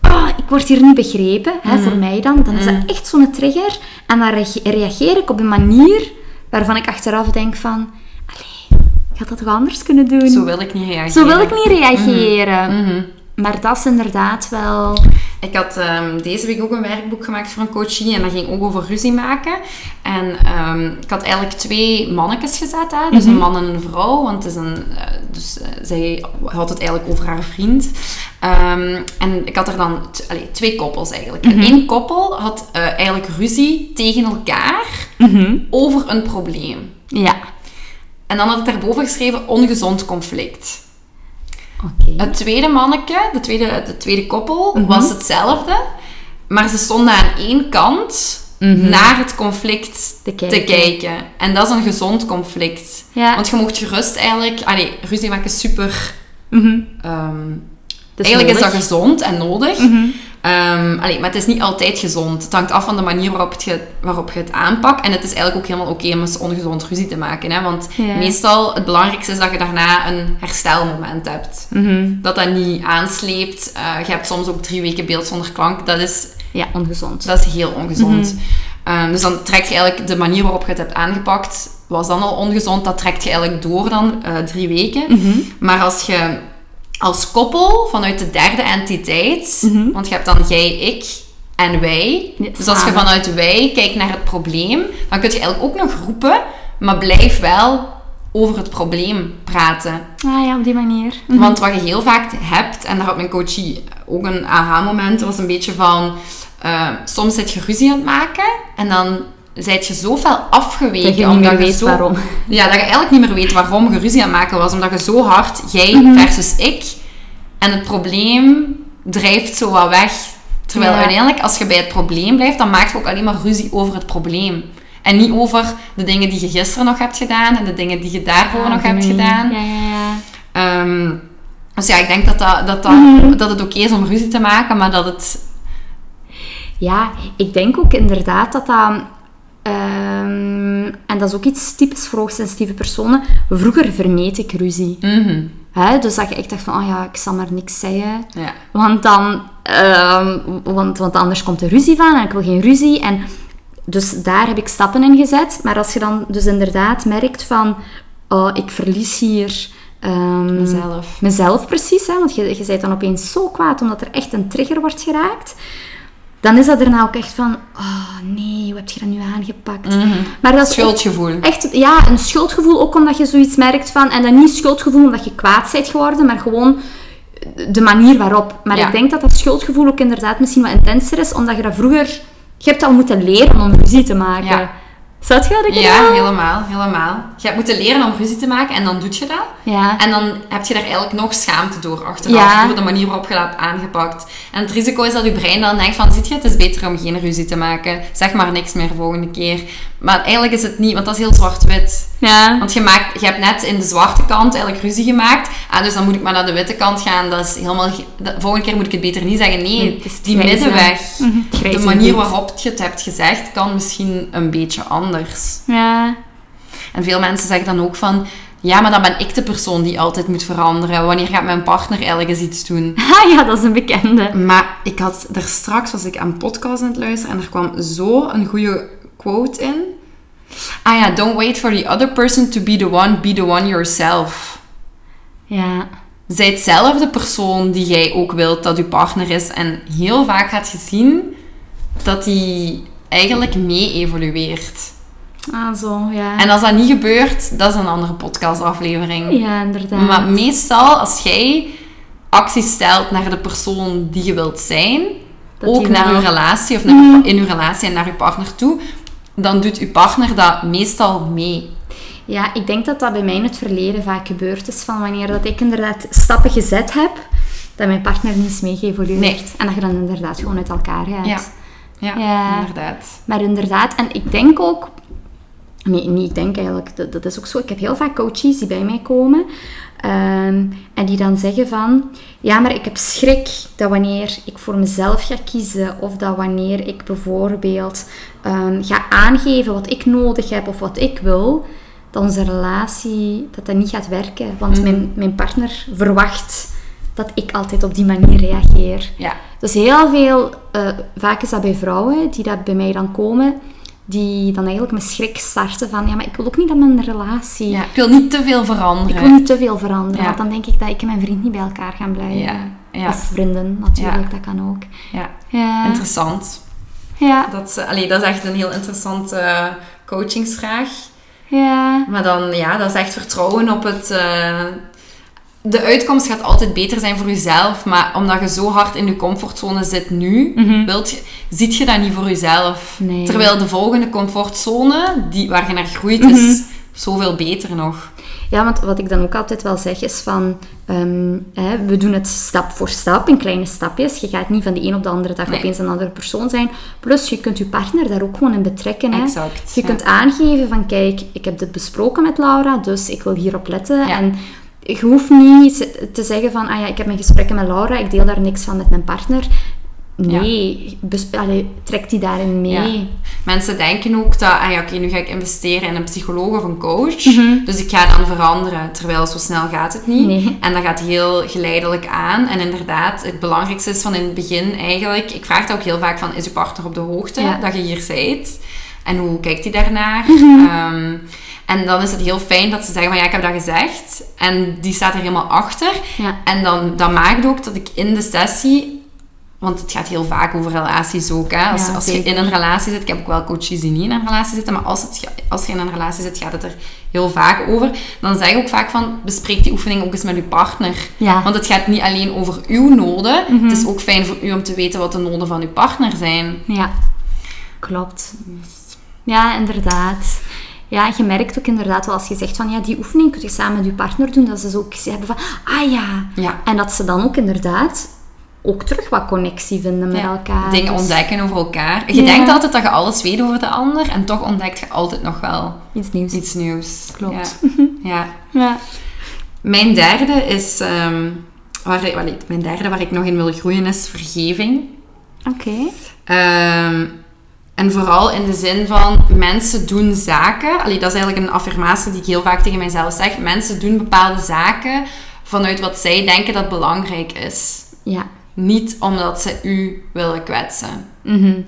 A: Ah, oh, ik word hier niet begrepen, hè, voor mij dan, dan is dat echt zo'n trigger. En dan reage- reageer ik op een manier waarvan ik achteraf denk van, allee, ik had dat toch anders kunnen doen?
C: Zo wil ik niet reageren.
A: Zo wil ik niet reageren.
C: Mhm.
A: Maar dat is inderdaad wel...
C: Ik had ehm, deze week ook een werkboek gemaakt voor een coachie en dat ging ook over ruzie maken. En ehm, ik had eigenlijk twee mannetjes gezet, hè? dus een man en een vrouw, want het is een, eh, dus, eh, zij had het eigenlijk over haar vriend. Ehm, en ik had er dan allee, twee koppels eigenlijk. En één koppel had eh, eigenlijk ruzie tegen elkaar over een probleem.
A: Ja.
C: En dan had ik daarboven geschreven ongezond conflict. Het tweede manneke, de tweede, de tweede koppel,
A: Mhm.
C: was hetzelfde. Maar ze stonden aan één kant naar het conflict
A: Te
C: te
A: kijken.
C: En dat is een gezond conflict.
A: Ja.
C: Want je mocht gerust eigenlijk... Allee, ruzie maken is super...
A: Mhm.
C: ehm, eigenlijk is dat gezond en nodig. Allee, maar het is niet altijd gezond. Het hangt af van de manier waarop, het je, waarop je het aanpakt. En het is eigenlijk ook helemaal oké om eens ongezond ruzie te maken. Hè? Want
A: Ja.
C: meestal, het belangrijkste is dat je daarna een herstelmoment hebt.
A: Mhm.
C: Dat dat niet aansleept. Eh, je hebt soms ook drie weken beeld zonder klank. Dat is,
A: Ja, ongezond.
C: dat is heel ongezond.
A: Mhm.
C: Ehm, dus dan trek je eigenlijk de manier waarop je het hebt aangepakt, was dan al ongezond. Dat trekt je eigenlijk door dan eh, drie weken.
A: Mhm.
C: Maar als je als koppel vanuit de derde entiteit,
A: Mhm.
C: want je hebt dan jij, ik en wij.
A: Ja,
C: dus als je vanuit wij kijkt naar het probleem, dan kun je eigenlijk ook nog roepen, maar blijf wel over het probleem praten.
A: Ah ja, op die manier. Mhm.
C: Want wat je heel vaak hebt, en daar had mijn coachie ook een aha-moment, was een beetje van... eh, soms zit je ruzie aan het maken en dan zijt je zo fel afgeweken.
A: Je niet
C: omdat
A: weet
C: zo,
A: waarom.
C: Ja, dat je eigenlijk niet meer weet waarom je ruzie aan het maken was. Omdat je zo hard, jij
A: Mhm.
C: versus ik, en het probleem drijft zo wat weg. Terwijl
A: Ja.
C: uiteindelijk, als je bij het probleem blijft, dan maak je ook alleen maar ruzie over het probleem. En niet over de dingen die je gisteren nog hebt gedaan en de dingen die je daarvoor
A: Ah,
C: nog hebt gedaan.
A: Ja, ja, ja.
C: Ehm, dus ja, ik denk dat, dat, dat, dat,
A: Mhm.
C: dat het oké is om ruzie te maken, maar dat het...
A: Ja, ik denk ook inderdaad dat dat... ehm, en dat is ook iets typisch voor hoogsensitieve personen. Vroeger vermeed ik ruzie. Hè? Dus dat je echt dacht van, oh ja, ik zal maar niks zeggen.
C: ja.
A: Want dan... ehm, want, want anders komt er ruzie van en ik wil geen ruzie. En dus daar heb ik stappen in gezet. Maar als je dan dus inderdaad merkt van... Oh, ik verlies hier... ehm,
C: Mezelf.
A: mezelf precies, hè, want je, je bent dan opeens zo kwaad omdat er echt een trigger wordt geraakt. Dan is dat daarna ook echt van, oh nee, hoe heb je dat nu aangepakt? Maar dat is
C: Schuldgevoel.
A: echt, ja, een schuldgevoel, ook omdat je zoiets merkt van, en dan niet schuldgevoel omdat je kwaad bent geworden, maar gewoon de manier waarop. Maar
C: Ja.
A: ik denk dat dat schuldgevoel ook inderdaad misschien wat intenser is, omdat je dat vroeger, je hebt al moeten leren om ruzie te maken.
C: Ja.
A: Zat je dat ik
C: Ja, helemaal, helemaal. Je hebt moeten leren om ruzie te maken en dan doe je dat.
A: Ja.
C: En dan heb je daar eigenlijk nog schaamte door achteraf,
A: Ja.
C: door de manier waarop je dat hebt aangepakt. En het risico is dat je brein dan denkt van, ziet je, het is beter om geen ruzie te maken. Zeg maar niks meer volgende keer. Maar eigenlijk is het niet, want dat is heel zwart-wit.
A: Ja.
C: Want je, maakt, je hebt net in de zwarte kant eigenlijk ruzie gemaakt. Ah, dus dan moet ik maar naar de witte kant gaan. Dat is helemaal... ge- de volgende keer moet ik het beter niet zeggen. Nee,
A: is
C: die
A: grijze.
C: middenweg.
A: Mhm,
C: De manier waarop je het hebt gezegd, kan misschien een beetje anders.
A: Ja.
C: En veel mensen zeggen dan ook van... Ja, maar dan ben ik de persoon die altijd moet veranderen. Wanneer gaat mijn partner eigenlijk eens iets doen? (laughs)
A: Ah ja, dat is een bekende.
C: Maar ik had er straks, was ik aan podcast aan het luisteren en er kwam zo een goede quote in. Ah ja, don't wait for the other person to be the one, be the one yourself.
A: Ja.
C: Zijt zelf de persoon die jij ook wilt dat je partner is. En heel vaak gaat je zien dat die eigenlijk mee evolueert.
A: Ah, zo, ja.
C: En als dat niet gebeurt, dat is een andere podcastaflevering.
A: Ja, inderdaad.
C: Maar meestal, als jij acties stelt naar de persoon die je wilt zijn,
A: Dat
C: ook naar je relatie of naar je pa- in je relatie en naar je partner toe, dan doet je partner dat meestal mee.
A: Ja, ik denk dat dat bij mij in het verleden vaak gebeurd is. Van wanneer dat ik inderdaad stappen gezet heb, dat mijn partner niet is.
C: Nee.
A: En dat je dan inderdaad gewoon uit elkaar gaat.
C: Ja. Ja,
A: Ja.
C: inderdaad.
A: Maar inderdaad, en ik denk ook... Nee, niet ik denk eigenlijk, dat, dat is ook zo. Ik heb heel vaak coaches die bij mij komen ehm, en die dan zeggen van... Ja, maar ik heb schrik dat wanneer ik voor mezelf ga kiezen of dat wanneer ik bijvoorbeeld ehm, ga aangeven wat ik nodig heb of wat ik wil, dat onze relatie, dat dat niet gaat werken. Want mijn, mijn partner verwacht dat ik altijd op die manier reageer.
C: Ja.
A: Dus heel veel, eh, vaak is dat bij vrouwen die dat bij mij dan komen, die dan eigenlijk met schrik starten van, ja, maar ik wil ook niet dat mijn relatie...
C: Ja, ik wil niet te veel veranderen.
A: Ik wil niet te veel veranderen,
C: Ja.
A: want dan denk ik dat ik en mijn vriend niet bij elkaar gaan blijven.
C: Ja, ja.
A: Of vrienden, natuurlijk, dat kan ook.
C: Ja,
A: Ja.
C: interessant.
A: Ja.
C: Dat, is, allee, dat is echt een heel interessante eh, coachingsvraag.
A: Ja.
C: Maar dan, ja, dat is echt vertrouwen op het... eh, de uitkomst gaat altijd beter zijn voor jezelf, maar omdat je zo hard in je comfortzone zit nu, wilt je, ziet je dat niet voor jezelf.
A: Mhm. Nee.
C: Terwijl de volgende comfortzone, die, waar je naar groeit, is
A: Mhm.
C: zoveel beter nog.
A: Ja, want wat ik dan ook altijd wel zeg is van... ehm, hè, we doen het stap voor stap, in kleine stapjes. Je gaat niet van de een op de andere dag
C: Nee.
A: opeens een andere persoon zijn. Plus, je kunt je partner daar ook gewoon in betrekken. Hè.
C: Exact,
A: Je
C: ja.
A: kunt aangeven van, kijk, ik heb dit besproken met Laura, dus ik wil hierop letten.
C: Ja.
A: En je hoeft niet te zeggen van, ah ja, ik heb mijn gesprekken met Laura, ik deel daar niks van met mijn partner. Nee, allee, trek die daarin mee.
C: Ja. Mensen denken ook dat, ah ja, oké, nu ga ik investeren in een psycholoog of een coach,
A: Mhm.
C: dus ik ga dan veranderen. Terwijl zo snel gaat het niet.
A: Nee.
C: En dat gaat heel geleidelijk aan. En inderdaad, het belangrijkste is van in het begin eigenlijk, ik vraag dat ook heel vaak van, is uw partner op de hoogte
A: Ja.
C: dat je hier bent? En hoe kijkt hij daarnaar?
A: Mhm.
C: Ehm, en dan is het heel fijn dat ze zeggen van ja, ik heb dat gezegd. En die staat er helemaal achter.
A: Ja.
C: En dan, dat maakt ook dat ik in de sessie... Want het gaat heel vaak over relaties ook. Hè? Als,
A: Ja,
C: als je in een relatie zit... Ik heb ook wel coaches die niet in een relatie zitten. Maar als, het, als je in een relatie zit, gaat het er heel vaak over. Dan zeg ik ook vaak van... Bespreek die oefening ook eens met je partner.
A: Ja.
C: Want het gaat niet alleen over uw noden. Het is ook fijn voor u om te weten wat de noden van uw partner zijn.
A: Ja, klopt. Ja, inderdaad. Ja, je merkt ook inderdaad wel als je zegt van ja, die oefening kun je samen met je partner doen, dat ze zo ook hebben van ah ja.
C: Ja.
A: En dat ze dan ook inderdaad ook terug wat connectie vinden met
C: Ja,
A: elkaar.
C: Dingen
A: Dus
C: ontdekken over elkaar. Je
A: Ja.
C: denkt altijd dat je alles weet over de ander. En toch ontdekt je altijd nog wel
A: Iets nieuws.
C: iets nieuws.
A: Klopt.
C: Ja. (laughs) ja. Mijn derde is... ehm, waar, mijn derde waar ik nog in wil groeien is vergeving.
A: Oké.
C: Ehm, en vooral in de zin van mensen doen zaken. Allee, dat is eigenlijk een affirmatie die ik heel vaak tegen mijzelf zeg. Mensen doen bepaalde zaken vanuit wat zij denken dat belangrijk is.
A: Ja.
C: Niet omdat ze u willen kwetsen.
A: Mhm.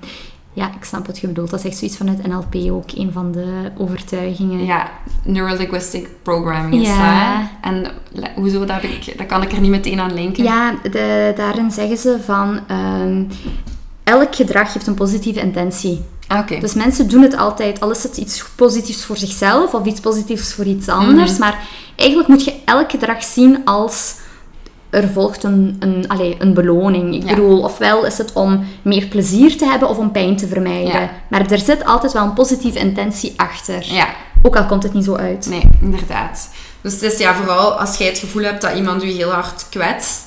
A: Ja, ik snap wat je bedoelt. Dat is echt zoiets vanuit NLP ook, een van de overtuigingen.
C: Ja, Neurolinguistic Programming is
A: Ja.
C: dat. En hoezo, dat, heb ik, dat kan ik er niet meteen aan linken.
A: Ja, de, daarin zeggen ze van ehm, elk gedrag heeft een positieve intentie.
C: Ah.
A: Dus mensen doen het altijd, al is het iets positiefs voor zichzelf of iets positiefs voor iets anders.
C: Mhm.
A: Maar eigenlijk moet je elk gedrag zien als er volgt een, een, allee, een beloning. Ik
C: Ja.
A: bedoel, ofwel is het om meer plezier te hebben of om pijn te vermijden.
C: Ja.
A: Maar er zit altijd wel een positieve intentie achter.
C: Ja,
A: Ook al komt het niet zo uit.
C: nee, inderdaad. Dus het is ja, vooral als jij het gevoel hebt dat iemand u heel hard kwetst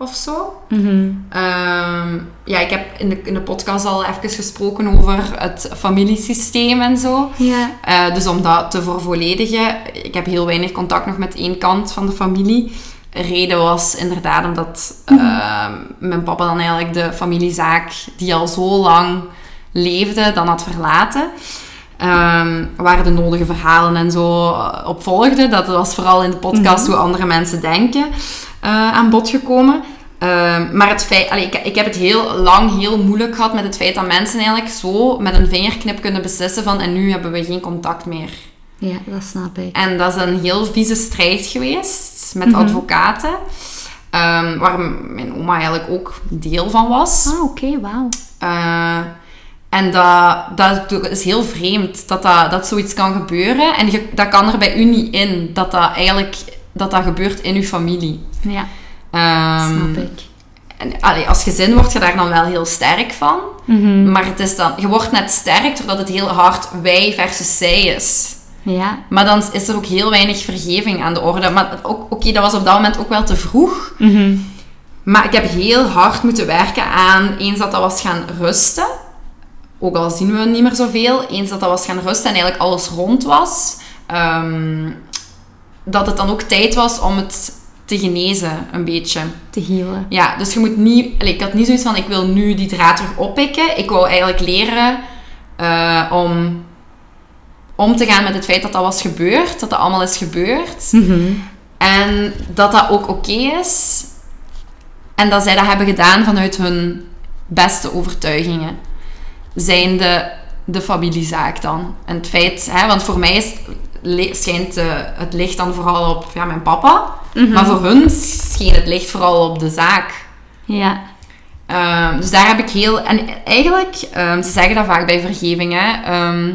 C: of zo.
A: Mhm.
C: Ehm, ja, ik heb in de, in de podcast al even gesproken over het familiesysteem en zo.
A: Ja.
C: Eh, dus om dat te vervolledigen, ik heb heel weinig contact nog met één kant van de familie. Reden was inderdaad omdat ehm, mijn papa dan eigenlijk de familiezaak die al zo lang leefde, dan had verlaten. Ehm, waar de nodige verhalen en zo op volgden. Dat was vooral in de podcast hoe andere mensen denken eh, aan bod gekomen. Ehm, maar het feit, allee, ik, ik heb het heel lang heel moeilijk gehad met het feit dat mensen eigenlijk zo met een vingerknip kunnen beslissen van en nu hebben we geen contact meer.
A: ja, dat snap ik.
C: En dat is een heel vieze strijd geweest met advocaten. ehm, waar mijn oma eigenlijk ook deel van was.
A: Ah, oké, wauw.
C: Eh, en dat, dat is heel vreemd dat, dat, dat zoiets kan gebeuren. En je, dat kan er bij u niet in, dat dat eigenlijk dat dat gebeurt in uw familie.
A: Ja,
C: Ehm,
A: snap ik.
C: en, allee, als gezin word je daar dan wel heel sterk van.
A: Mhm.
C: Maar het is dan, je wordt net sterk doordat het heel hard wij versus zij is.
A: Ja,
C: Maar dan is er ook heel weinig vergeving aan de orde. Maar oké, dat was op dat moment ook wel te vroeg.
A: Mhm.
C: Maar ik heb heel hard moeten werken aan eens dat dat was gaan rusten. Ook al zien we niet meer zoveel. Eens dat dat was gaan rusten en eigenlijk alles rond was. ehm, dat het dan ook tijd was om het te genezen, een beetje.
A: te healen.
C: Ja, dus je moet niet... ik had niet zoiets van, ik wil nu die draad terug oppikken. Ik wou eigenlijk leren eh, om om te gaan met het feit dat dat was gebeurd. Dat dat allemaal is gebeurd.
A: Mhm.
C: En dat dat ook oké is. En dat zij dat hebben gedaan vanuit hun beste overtuigingen. Zijn de, de familiezaak dan. En het feit, hè, want voor mij is, schijnt eh, het licht dan vooral op ja, mijn papa. Maar voor hun scheen het licht vooral op de zaak.
A: Ja.
C: Ehm, dus daar heb ik heel... En eigenlijk, ehm, ze zeggen dat vaak bij vergeving, hè. Ehm,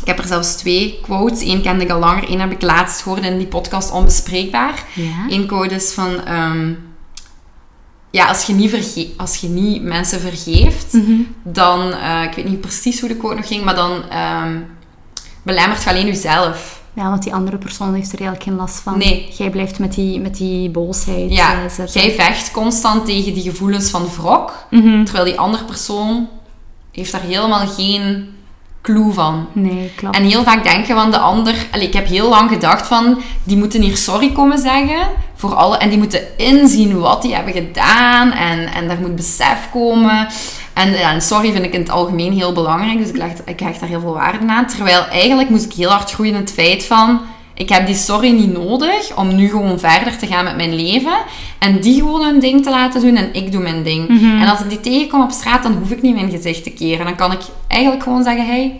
C: ik heb er zelfs twee quotes. Eén kende ik al langer, één heb ik laatst gehoord in die podcast Onbespreekbaar.
A: Ja.
C: Eén quote is van... ja, als je, niet verge als je niet mensen vergeeft,
A: Mhm.
C: dan... eh, ik weet niet precies hoe de quote nog ging, maar dan ehm, belemmert je alleen jezelf.
A: Ja, want die andere persoon heeft er eigenlijk geen last van.
C: Nee.
A: Jij blijft met die, met die boosheid
C: Ja,
A: eh, zitten.
C: jij vecht constant tegen die gevoelens van wrok,
A: Mhm.
C: terwijl die andere persoon heeft daar helemaal geen clue van.
A: Nee, klopt.
C: En heel vaak denken van de ander... Allee, ik heb heel lang gedacht van... Die moeten hier sorry komen zeggen. Voor alle, en die moeten inzien wat die hebben gedaan. En, en daar moet besef komen. En, en sorry vind ik in het algemeen heel belangrijk. Dus ik leg, ik hecht daar heel veel waarde aan. Terwijl eigenlijk moest ik heel hard groeien in het feit van... Ik heb die sorry niet nodig om nu gewoon verder te gaan met mijn leven. En die gewoon hun ding te laten doen en ik doe mijn ding. En als ik die tegenkom op straat, dan hoef ik niet mijn gezicht te keren. Dan kan ik eigenlijk gewoon zeggen, hey,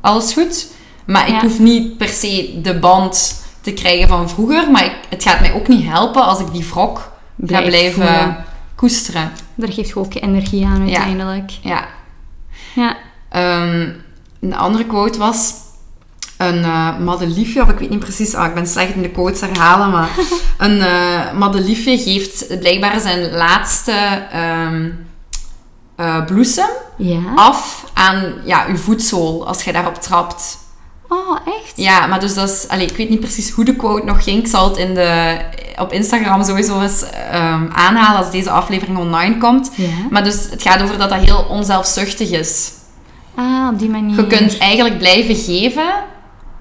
C: alles goed. Maar ik hoef niet per se de band te krijgen van vroeger. Maar ik, het gaat mij ook niet helpen als ik die wrok ga
A: Blijf
C: blijven
A: voelen.
C: koesteren.
A: Daar geeft je ook je energie aan uiteindelijk.
C: Ja.
A: Ja.
C: Ehm, een andere quote was... Een eh madeliefje, of ik weet niet precies... Ah, ik ben slecht in de quotes herhalen, maar... (laughs) een eh madeliefje geeft blijkbaar zijn laatste ehm, eh, bloesem
A: Ja.
C: af aan ja, uw voetzool, als je daarop trapt.
A: Oh, echt?
C: Ja, maar dus dat is... Allee, ik weet niet precies hoe de quote nog ging. Ik zal het in de, op Instagram sowieso eens ehm, aanhalen als deze aflevering online komt.
A: Ja.
C: Maar dus het gaat over dat dat heel onzelfzuchtig is.
A: Ah, op die manier.
C: Je kunt eigenlijk blijven geven,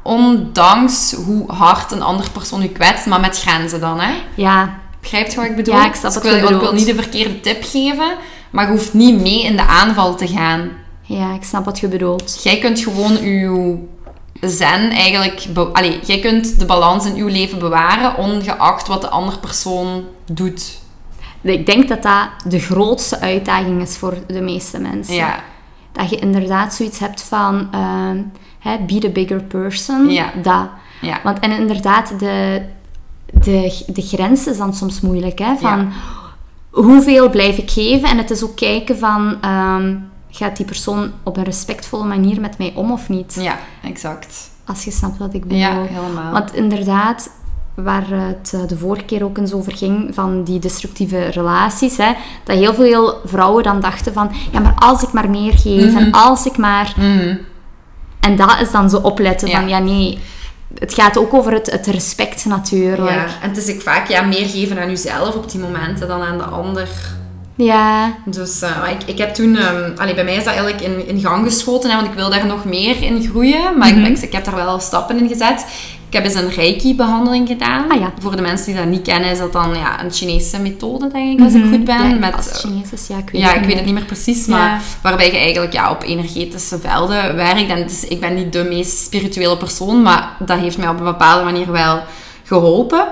C: ondanks hoe hard een andere persoon je kwetst, maar met grenzen dan, hè?
A: Ja.
C: Begrijp je wat ik bedoel?
A: Ja, ik snap
C: Dus
A: wat
C: wil,
A: je
C: want Ik wil
A: bedoelt.
C: niet de verkeerde tip geven, maar je hoeft niet mee in de aanval te gaan.
A: Ja, ik snap wat je bedoelt.
C: Jij kunt gewoon je zen eigenlijk... Allee, jij kunt de balans in je leven bewaren, ongeacht wat de andere persoon doet.
A: Ik denk dat dat de grootste uitdaging is voor de meeste mensen.
C: Ja,
A: Dat je inderdaad zoiets hebt van... ehm, hè, be the bigger person.
C: Ja.
A: Dat.
C: ja.
A: Want, en inderdaad, de, de, de grens is dan soms moeilijk. Hè? Van, hoeveel blijf ik geven? En het is ook kijken van... ehm, gaat die persoon op een respectvolle manier met mij om of niet?
C: ja, exact.
A: Als je snapt wat ik bedoel.
C: Ja, helemaal.
A: Want inderdaad, waar het eh, de vorige keer ook eens over ging, van die destructieve relaties, hè, dat heel veel vrouwen dan dachten van, ja, maar als ik maar meer geef, en als ik maar...
C: Mhm.
A: En dat is dan zo opletten van, ja, nee... Het gaat ook over het, het respect natuurlijk.
C: Ja, en het is ook vaak ja, meer geven aan jezelf op die momenten dan aan de ander.
A: Ja,
C: Dus eh, ik, ik heb toen... allee, bij mij is dat eigenlijk in, in gang geschoten, hè, want ik wil daar nog meer in groeien. Maar
A: Mhm.
C: ik, ik, ik heb daar wel stappen in gezet. Ik heb eens een Reiki-behandling gedaan.
A: Ah, ja.
C: Voor de mensen die dat niet kennen, is dat dan ja, een Chinese methode, denk ik, als ik goed ben.
A: Mhm. ja,
C: met,
A: als Chinees ja, ik weet
C: ja,
A: het
C: ik weet het niet meer precies, maar
A: Ja.
C: waarbij je eigenlijk ja, op energetische velden werkt. En is, ik ben niet de meest spirituele persoon, maar dat heeft mij op een bepaalde manier wel geholpen.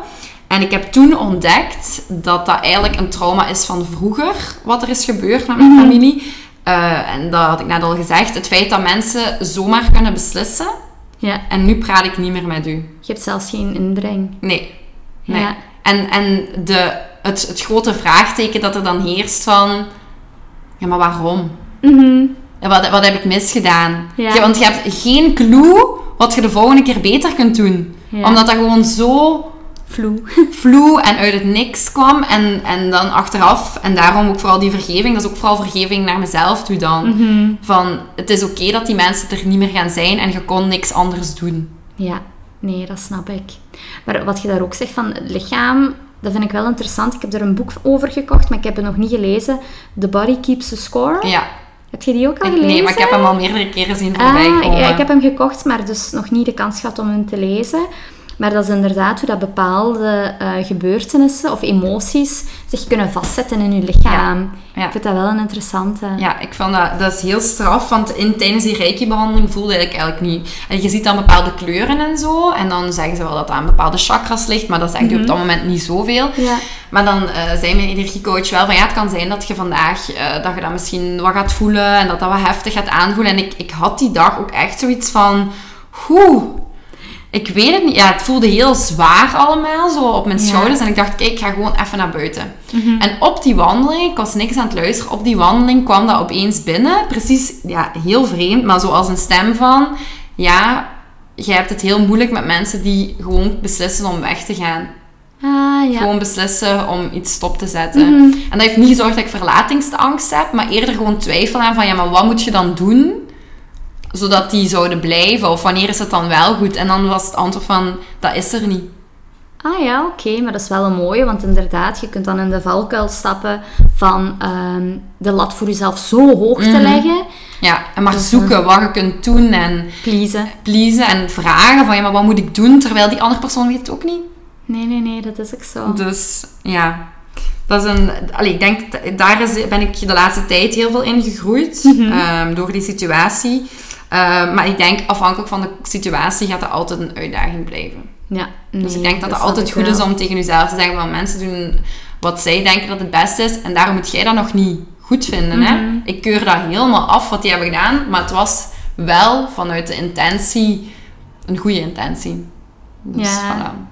C: En ik heb toen ontdekt dat dat eigenlijk een trauma is van vroeger, wat er is gebeurd met mijn familie. Eh, en dat had ik net al gezegd, het feit dat mensen zomaar kunnen beslissen.
A: Ja,
C: En nu praat ik niet meer met u.
A: je hebt zelfs geen inbreng.
C: Nee. nee.
A: Ja.
C: En, en de, het, het grote vraagteken dat er dan heerst van... Ja, maar waarom?
A: Mhm.
C: Ja, wat, wat heb ik misgedaan?
A: Ja.
C: Ja, want je hebt geen clue wat je de volgende keer beter kunt doen.
A: Ja.
C: Omdat dat gewoon zo
A: Vloe.
C: vloe (laughs) en uit het niks kwam. En, en dan achteraf, en daarom ook vooral die vergeving, dat is ook vooral vergeving naar mezelf toe dan.
A: Mhm.
C: Van, het is oké dat die mensen er niet meer gaan zijn en je kon niks anders doen.
A: Ja, nee, dat snap ik. Maar wat je daar ook zegt van het lichaam, dat vind ik wel interessant. Ik heb er een boek over gekocht, maar ik heb het nog niet gelezen. The Body Keeps the Score.
C: Ja,
A: Heb je die ook al gelezen?
C: nee, maar ik heb hem al meerdere keren zien voorbij
A: Ah,
C: komen.
A: ja, ik heb hem gekocht, maar dus nog niet de kans gehad om hem te lezen. Maar dat is inderdaad hoe dat bepaalde eh, gebeurtenissen of emoties zich kunnen vastzetten in je lichaam.
C: Ja.
A: Ik vind dat wel een interessante.
C: Ja, ik vond dat, dat is heel straf, want in, tijdens die reiki-behandeling voelde ik eigenlijk niet... En je ziet dan bepaalde kleuren en zo, en dan zeggen ze wel dat dat aan bepaalde chakras ligt, maar dat zegt je op dat moment niet zoveel.
A: Ja.
C: Maar dan eh, zei mijn energiecoach wel van, ja, het kan zijn dat je vandaag, eh, dat je dat misschien wat gaat voelen, en dat dat wat heftig gaat aanvoelen. En ik, ik had die dag ook echt zoiets van, hoe... Ik weet het niet. Ja, het voelde heel zwaar allemaal, zo op mijn
A: Ja.
C: schouders. En ik dacht, kijk, ik ga gewoon even naar buiten. En op die wandeling, ik was niks aan het luisteren, op die wandeling kwam dat opeens binnen. Precies, ja, heel vreemd, maar zoals een stem van... Ja, jij hebt het heel moeilijk met mensen die gewoon beslissen om weg te gaan.
A: Ah, ja.
C: Gewoon beslissen om iets stop te zetten. En dat heeft niet gezorgd dat ik verlatingsangst heb, maar eerder gewoon twijfel aan van, ja, maar wat moet je dan doen? Zodat die zouden blijven, of wanneer is het dan wel goed? En dan was het antwoord van, dat is er niet.
A: Ah ja, oké, maar dat is wel een mooie, want inderdaad, je kunt dan in de valkuil stappen van ehm, de lat voor jezelf zo hoog te leggen.
C: Ja, en maar
A: Dus, eh,
C: zoeken wat je kunt doen en
A: Pleasen.
C: pleasen en vragen van, ja, maar wat moet ik doen? Terwijl die andere persoon weet het ook niet.
A: Nee, nee, nee, dat is ook zo.
C: Dus ja, dat is een. Allee, ik denk, daar is, ben ik de laatste tijd heel veel in gegroeid.
A: Mhm.
C: ehm, door die situatie. Ehm, maar ik denk, afhankelijk van de situatie gaat dat altijd een uitdaging blijven.
A: Ja, nee,
C: dus ik denk dat het altijd goed
A: wel.
C: is om tegen jezelf te zeggen: van mensen doen wat zij denken dat het beste is. En daarom moet jij dat nog niet goed vinden. hè?
A: Mhm.
C: Ik keur dat helemaal af wat die hebben gedaan. Maar het was wel vanuit de intentie een goede intentie. Dus
A: Ja.
C: voilà.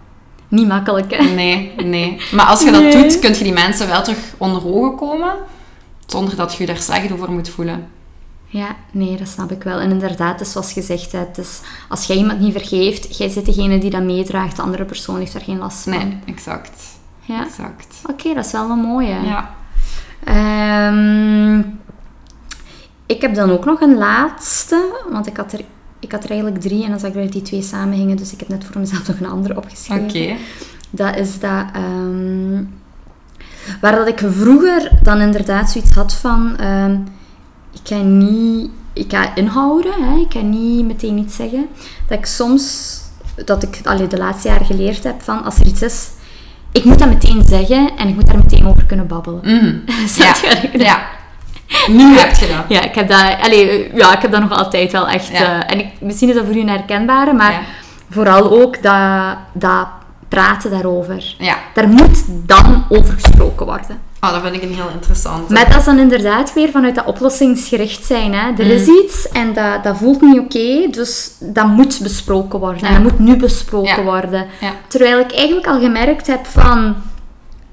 A: Niet makkelijk, hè?
C: Nee, nee. Maar als je dat
A: Nee.
C: doet, kun je die mensen wel terug onder ogen komen. Zonder dat je je daar slecht over moet voelen.
A: Ja, nee, dat snap ik wel. En inderdaad, dus zoals gezegd hebt, dus als jij iemand niet vergeeft, jij zit degene die dat meedraagt, de andere persoon heeft daar geen last van.
C: Nee, exact.
A: Ja,
C: Exact.
A: oké, dat is wel een mooie.
C: Ja.
A: Ehm, ik heb dan ook nog een laatste, want ik had er, ik had er eigenlijk drie en dan zag ik dat die twee samenhingen, dus ik heb net voor mezelf (laughs) nog een andere opgeschreven.
C: Oké.
A: Dat is dat... ehm, waar dat ik vroeger dan inderdaad zoiets had van... ehm, ik ga niet... Ik ga inhouden, hè, ik ga niet meteen iets zeggen. Dat ik soms... Dat ik allee, de laatste jaren geleerd heb van... Als er iets is... Ik moet dat meteen zeggen en ik moet daar meteen over kunnen babbelen. (laughs) Ik bedoel?
C: Ja. Nu heb je dat.
A: Ja, ik heb dat, allee, ja, ik heb dat nog altijd wel echt.
C: Ja.
A: eh, en ik, misschien is dat voor u een herkenbare, maar
C: Ja.
A: vooral ook dat, dat praten daarover.
C: Ja.
A: Daar moet dan over gesproken worden.
C: Oh, dat vind ik een heel interessant.
A: Maar dat is dan inderdaad weer vanuit dat oplossingsgericht zijn. Hè. Er is
C: Mm.
A: iets en dat, dat voelt niet oké, dus dat moet besproken worden. En dat moet nu besproken
C: Ja.
A: worden.
C: Ja.
A: Terwijl ik eigenlijk al gemerkt heb van...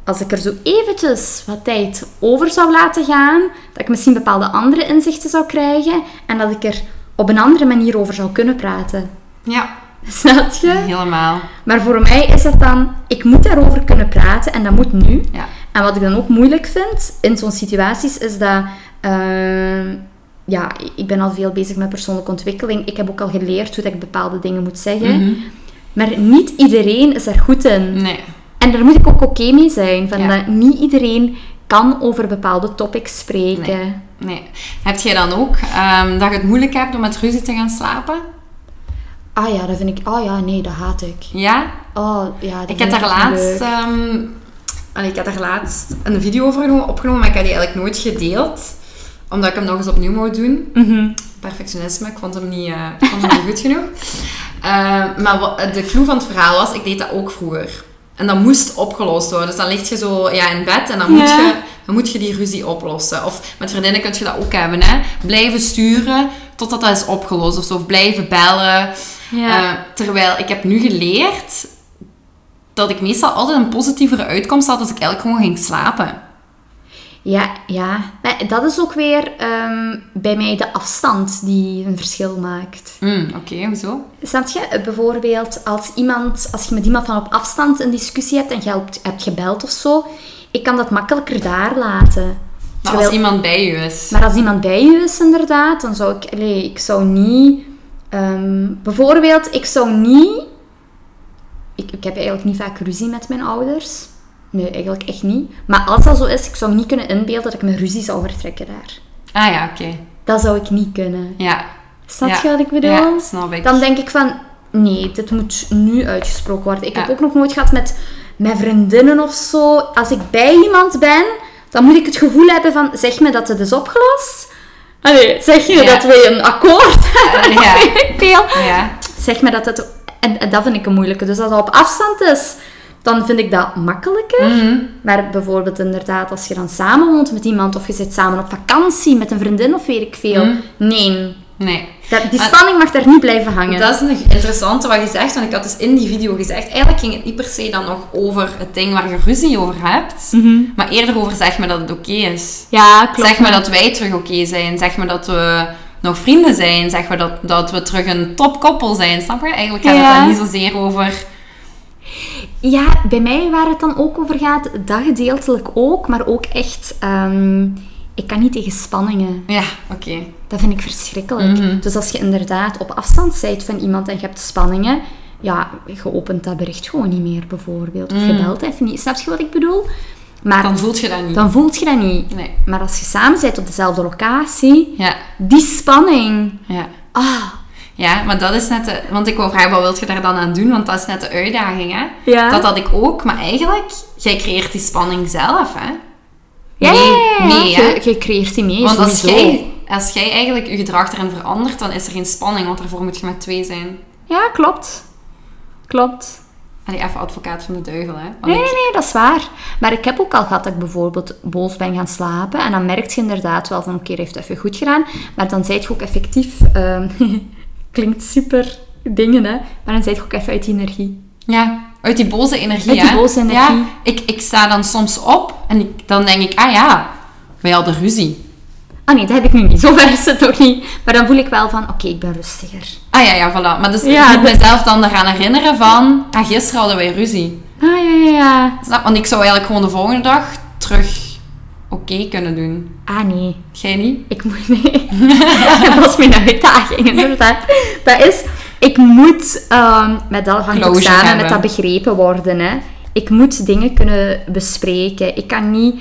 A: Als ik er zo eventjes wat tijd over zou laten gaan, dat ik misschien bepaalde andere inzichten zou krijgen en dat ik er op een andere manier over zou kunnen praten.
C: Ja,
A: Snap je?
C: helemaal.
A: Maar voor mij is het dan, ik moet daarover kunnen praten en dat moet nu.
C: Ja.
A: En wat ik dan ook moeilijk vind in zo'n situaties is dat, ehm, ja, ik ben al veel bezig met persoonlijke ontwikkeling. Ik heb ook al geleerd hoe dat ik bepaalde dingen moet zeggen.
C: Mhm.
A: Maar niet iedereen is daar goed in.
C: Nee.
A: En daar moet ik ook oké mee zijn. Van
C: Ja.
A: dat niet iedereen kan over bepaalde topics spreken.
C: Nee. Nee. Heb jij dan ook ehm, dat je het moeilijk hebt om met ruzie te gaan slapen?
A: Ah ja, dat vind ik... Oh ja, nee, dat haat ik.
C: Ja?
A: Oh ja, dat
C: Ik heb daar laatst. Allee, ik heb daar laatst een video over geno- opgenomen, maar ik heb die eigenlijk nooit gedeeld. Omdat ik hem nog eens opnieuw wou doen.
A: Mhm.
C: Perfectionisme, ik vond hem niet, eh, ik vond hem niet goed genoeg. (laughs) Eh, maar wat, de clue van het verhaal was, ik deed dat ook vroeger. En dat moest opgelost worden. Dus dan lig je zo ja, in bed en dan moet,
A: Ja.
C: je, dan moet je die ruzie oplossen. Of met vriendinnen kun je dat ook hebben. Hè? Blijven sturen totdat dat is opgelost. Of zo. Of blijven bellen.
A: Ja.
C: Eh, terwijl ik heb nu geleerd dat ik meestal altijd een positievere uitkomst had als ik eigenlijk gewoon ging slapen.
A: Ja, ja. Maar dat is ook weer ehm, bij mij de afstand die een verschil maakt.
C: Hmm, Oké, hoezo?
A: Snap je? Bijvoorbeeld als, iemand, als je met iemand van op afstand een discussie hebt en je hebt, hebt gebeld of zo, ik kan dat makkelijker daar laten.
C: Maar
A: Terwijl-
C: als iemand bij je is.
A: Maar als iemand bij je is, inderdaad, dan zou ik... allee, ik zou niet... ehm, bijvoorbeeld, ik zou niet... Ik, ik heb eigenlijk niet vaak ruzie met mijn ouders. Nee, eigenlijk echt niet. Maar als dat zo is, ik zou me niet kunnen inbeelden dat ik mijn ruzie zou vertrekken daar.
C: Ah ja, oké.
A: Dat zou ik niet kunnen.
C: Ja.
A: Snap
C: Ja.
A: je wat ik bedoel?
C: Ja, snap ik.
A: Dan denk ik van... nee, dit moet nu uitgesproken worden. Ik heb ook nog nooit gehad met, met vriendinnen of zo. Als ik bij iemand ben, dan moet ik het gevoel hebben van, zeg me dat het is opgelost. Allee, zeg je
C: Ja.
A: dat we een akkoord (laughs) hebben?
C: Ja.
A: Veel.
C: Ja.
A: Zeg me dat het... En, en dat vind ik een moeilijke. Dus als dat op afstand is, dan vind ik dat makkelijker.
C: Mhm.
A: Maar bijvoorbeeld inderdaad, als je dan samen woont met iemand, of je zit samen op vakantie met een vriendin of weet ik veel.
C: Mhm.
A: Nee.
C: Nee.
A: Dat, die spanning mag daar niet blijven hangen.
C: Dat is een interessante wat je zegt, want ik had dus in die video gezegd, eigenlijk ging het niet per se dan nog over het ding waar je ruzie over hebt,
A: Mhm.
C: maar eerder over zeg maar dat het oké is.
A: Ja, klopt.
C: Zeg maar dat wij terug oké zijn, zeg maar dat we nog vrienden zijn, zeg maar dat, dat we terug een topkoppel zijn, snap je? Eigenlijk gaat
A: Ja.
C: het dan niet zozeer over...
A: Ja, bij mij waar het dan ook over gaat, dat gedeeltelijk ook, maar ook echt... ehm, ik kan niet tegen spanningen.
C: Ja, oké.
A: Dat vind ik verschrikkelijk.
C: Mhm.
A: Dus als je inderdaad op afstand bent van iemand en je hebt spanningen, ja, je opent dat bericht gewoon niet meer, bijvoorbeeld. Of je
C: Mhm.
A: belt even niet. Snap je wat ik bedoel? Maar
C: Dan voelt je dat niet.
A: dan voelt je dat niet.
C: Nee.
A: Maar als je samen bent op dezelfde locatie,
C: Ja,
A: die spanning.
C: ja.
A: Ah,
C: Ja, maar dat is net de... Want ik wou vragen, wat wil je daar dan aan doen? Want dat is net de uitdaging, hè?
A: Ja.
C: Dat had ik ook, maar eigenlijk, jij creëert die spanning zelf, hè?
A: ja,
C: Nee,
A: ja, ja,
C: nee,
A: je, je creëert die mee.
C: Want als jij, als jij eigenlijk je gedrag erin verandert, dan is er geen spanning, want daarvoor moet je met twee zijn.
A: Ja, klopt. Klopt.
C: Allee, even advocaat van de duivel, hè? Want
A: Nee,
C: ik-
A: nee, nee, dat is waar. Maar ik heb ook al gehad dat ik bijvoorbeeld boos ben gaan slapen. En dan merk je inderdaad wel van, oké, hij heeft even goed gedaan. Maar dan zijt je ook effectief... ehm, (laughs) klinkt super dingen, hè. Maar dan zijt je ook even uit die energie.
C: Ja, uit die boze energie,
A: Uit die
C: hè?
A: boze energie.
C: Ja, ik, ik sta dan soms op en ik, dan denk ik, ah ja, wij hadden ruzie.
A: Ah nee, dat heb ik nu niet. Zover is het nog niet. Maar dan voel ik wel van, oké, ik ben rustiger.
C: Ah ja, ja, voilà. Maar dus
A: Ja,
C: ik moet
A: dat-
C: mezelf dan eraan herinneren van, ah, gisteren hadden wij ruzie.
A: Ah, ja, ja, ja.
C: Snap? Want ik zou eigenlijk gewoon de volgende dag terug oké kunnen doen.
A: Ah, nee.
C: Jij niet?
A: Ik moet... Nee. (laughs) dat was mijn uitdaging, inderdaad. Dat is... Ik moet... ehm, met dat hangt ook samen
C: hebben.
A: met dat begrepen worden, hè. Ik moet dingen kunnen bespreken. Ik kan niet...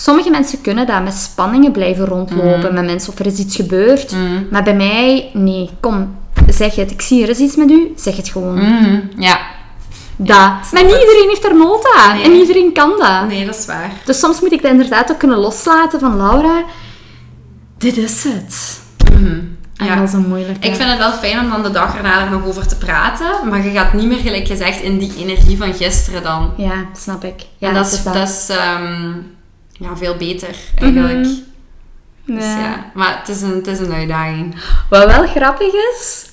A: Sommige mensen kunnen dat, met spanningen blijven rondlopen met mensen of er is iets gebeurd. Maar bij mij, nee, kom, zeg het. Ik zie er is iets met u, zeg het gewoon.
C: Mhm, Ja.
A: Dat. maar niet
C: het.
A: iedereen heeft er nood aan
C: Nee.
A: en niet iedereen kan dat.
C: Nee, dat is waar.
A: Dus soms moet ik dat inderdaad ook kunnen loslaten van Laura, dit is het. En
C: Ja.
A: dat is een moeilijke.
C: Ik vind het wel fijn om dan de dag erna er nog over te praten, maar je gaat niet meer, gelijk gezegd, in die energie van gisteren dan.
A: Ja, snap ik. Ja,
C: en dat is,
A: dat.
C: dat is ehm, ja, veel beter, eigenlijk. Dus
A: Ja.
C: ja. Maar het is, een, het is een uitdaging.
A: Wat wel grappig is,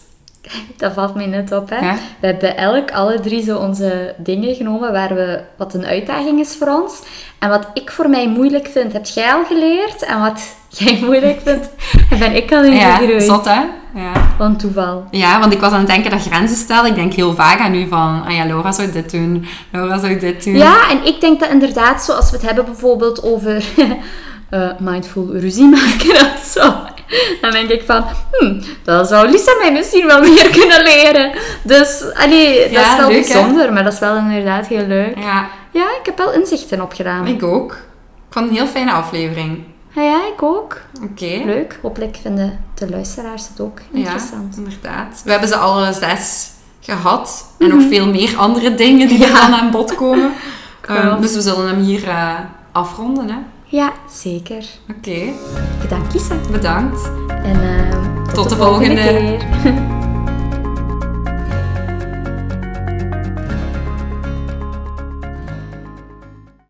A: dat valt mij net op, hè.
C: Ja.
A: We hebben elk alle drie zo onze dingen genomen waar we, wat een uitdaging is voor ons. En wat ik voor mij moeilijk vind, heb jij al geleerd. En wat jij moeilijk vindt, (laughs) ben ik al in
C: Ja,
A: gegroeid.
C: zot hè? Ja.
A: Van toeval.
C: ja, want ik was aan het denken dat grenzen stellen. Ik denk heel vaak aan u van, ah ja, Laura zou dit doen, Laura zou dit doen.
A: Ja, en ik denk dat inderdaad, zoals we het hebben bijvoorbeeld over (laughs) eh, mindful ruzie maken of zo. Dan denk ik van, hm, dat zou Lisa mij misschien wel meer (laughs) kunnen leren. Dus, allee, dat
C: Ja,
A: is wel
C: leuk, hè?
A: bijzonder, maar dat is wel inderdaad heel leuk.
C: Ja,
A: Ja, ik heb wel inzichten opgedaan.
C: ik ook. Ik vond het een heel fijne aflevering.
A: Ja, ja, ik ook.
C: Oké.
A: Leuk. Hopelijk vinden de luisteraars het ook interessant.
C: Ja, inderdaad. We hebben ze alle zes gehad. En nog veel meer andere dingen die er
A: Mhm.
C: Dan aan bod komen. (laughs) Ehm, dus we zullen hem hier eh, afronden. hè.
A: Ja, zeker.
C: Oké,
A: Bedankt, Lisa.
C: bedankt.
A: En eh, tot,
C: Tot de volgende.
A: keer. (laughs)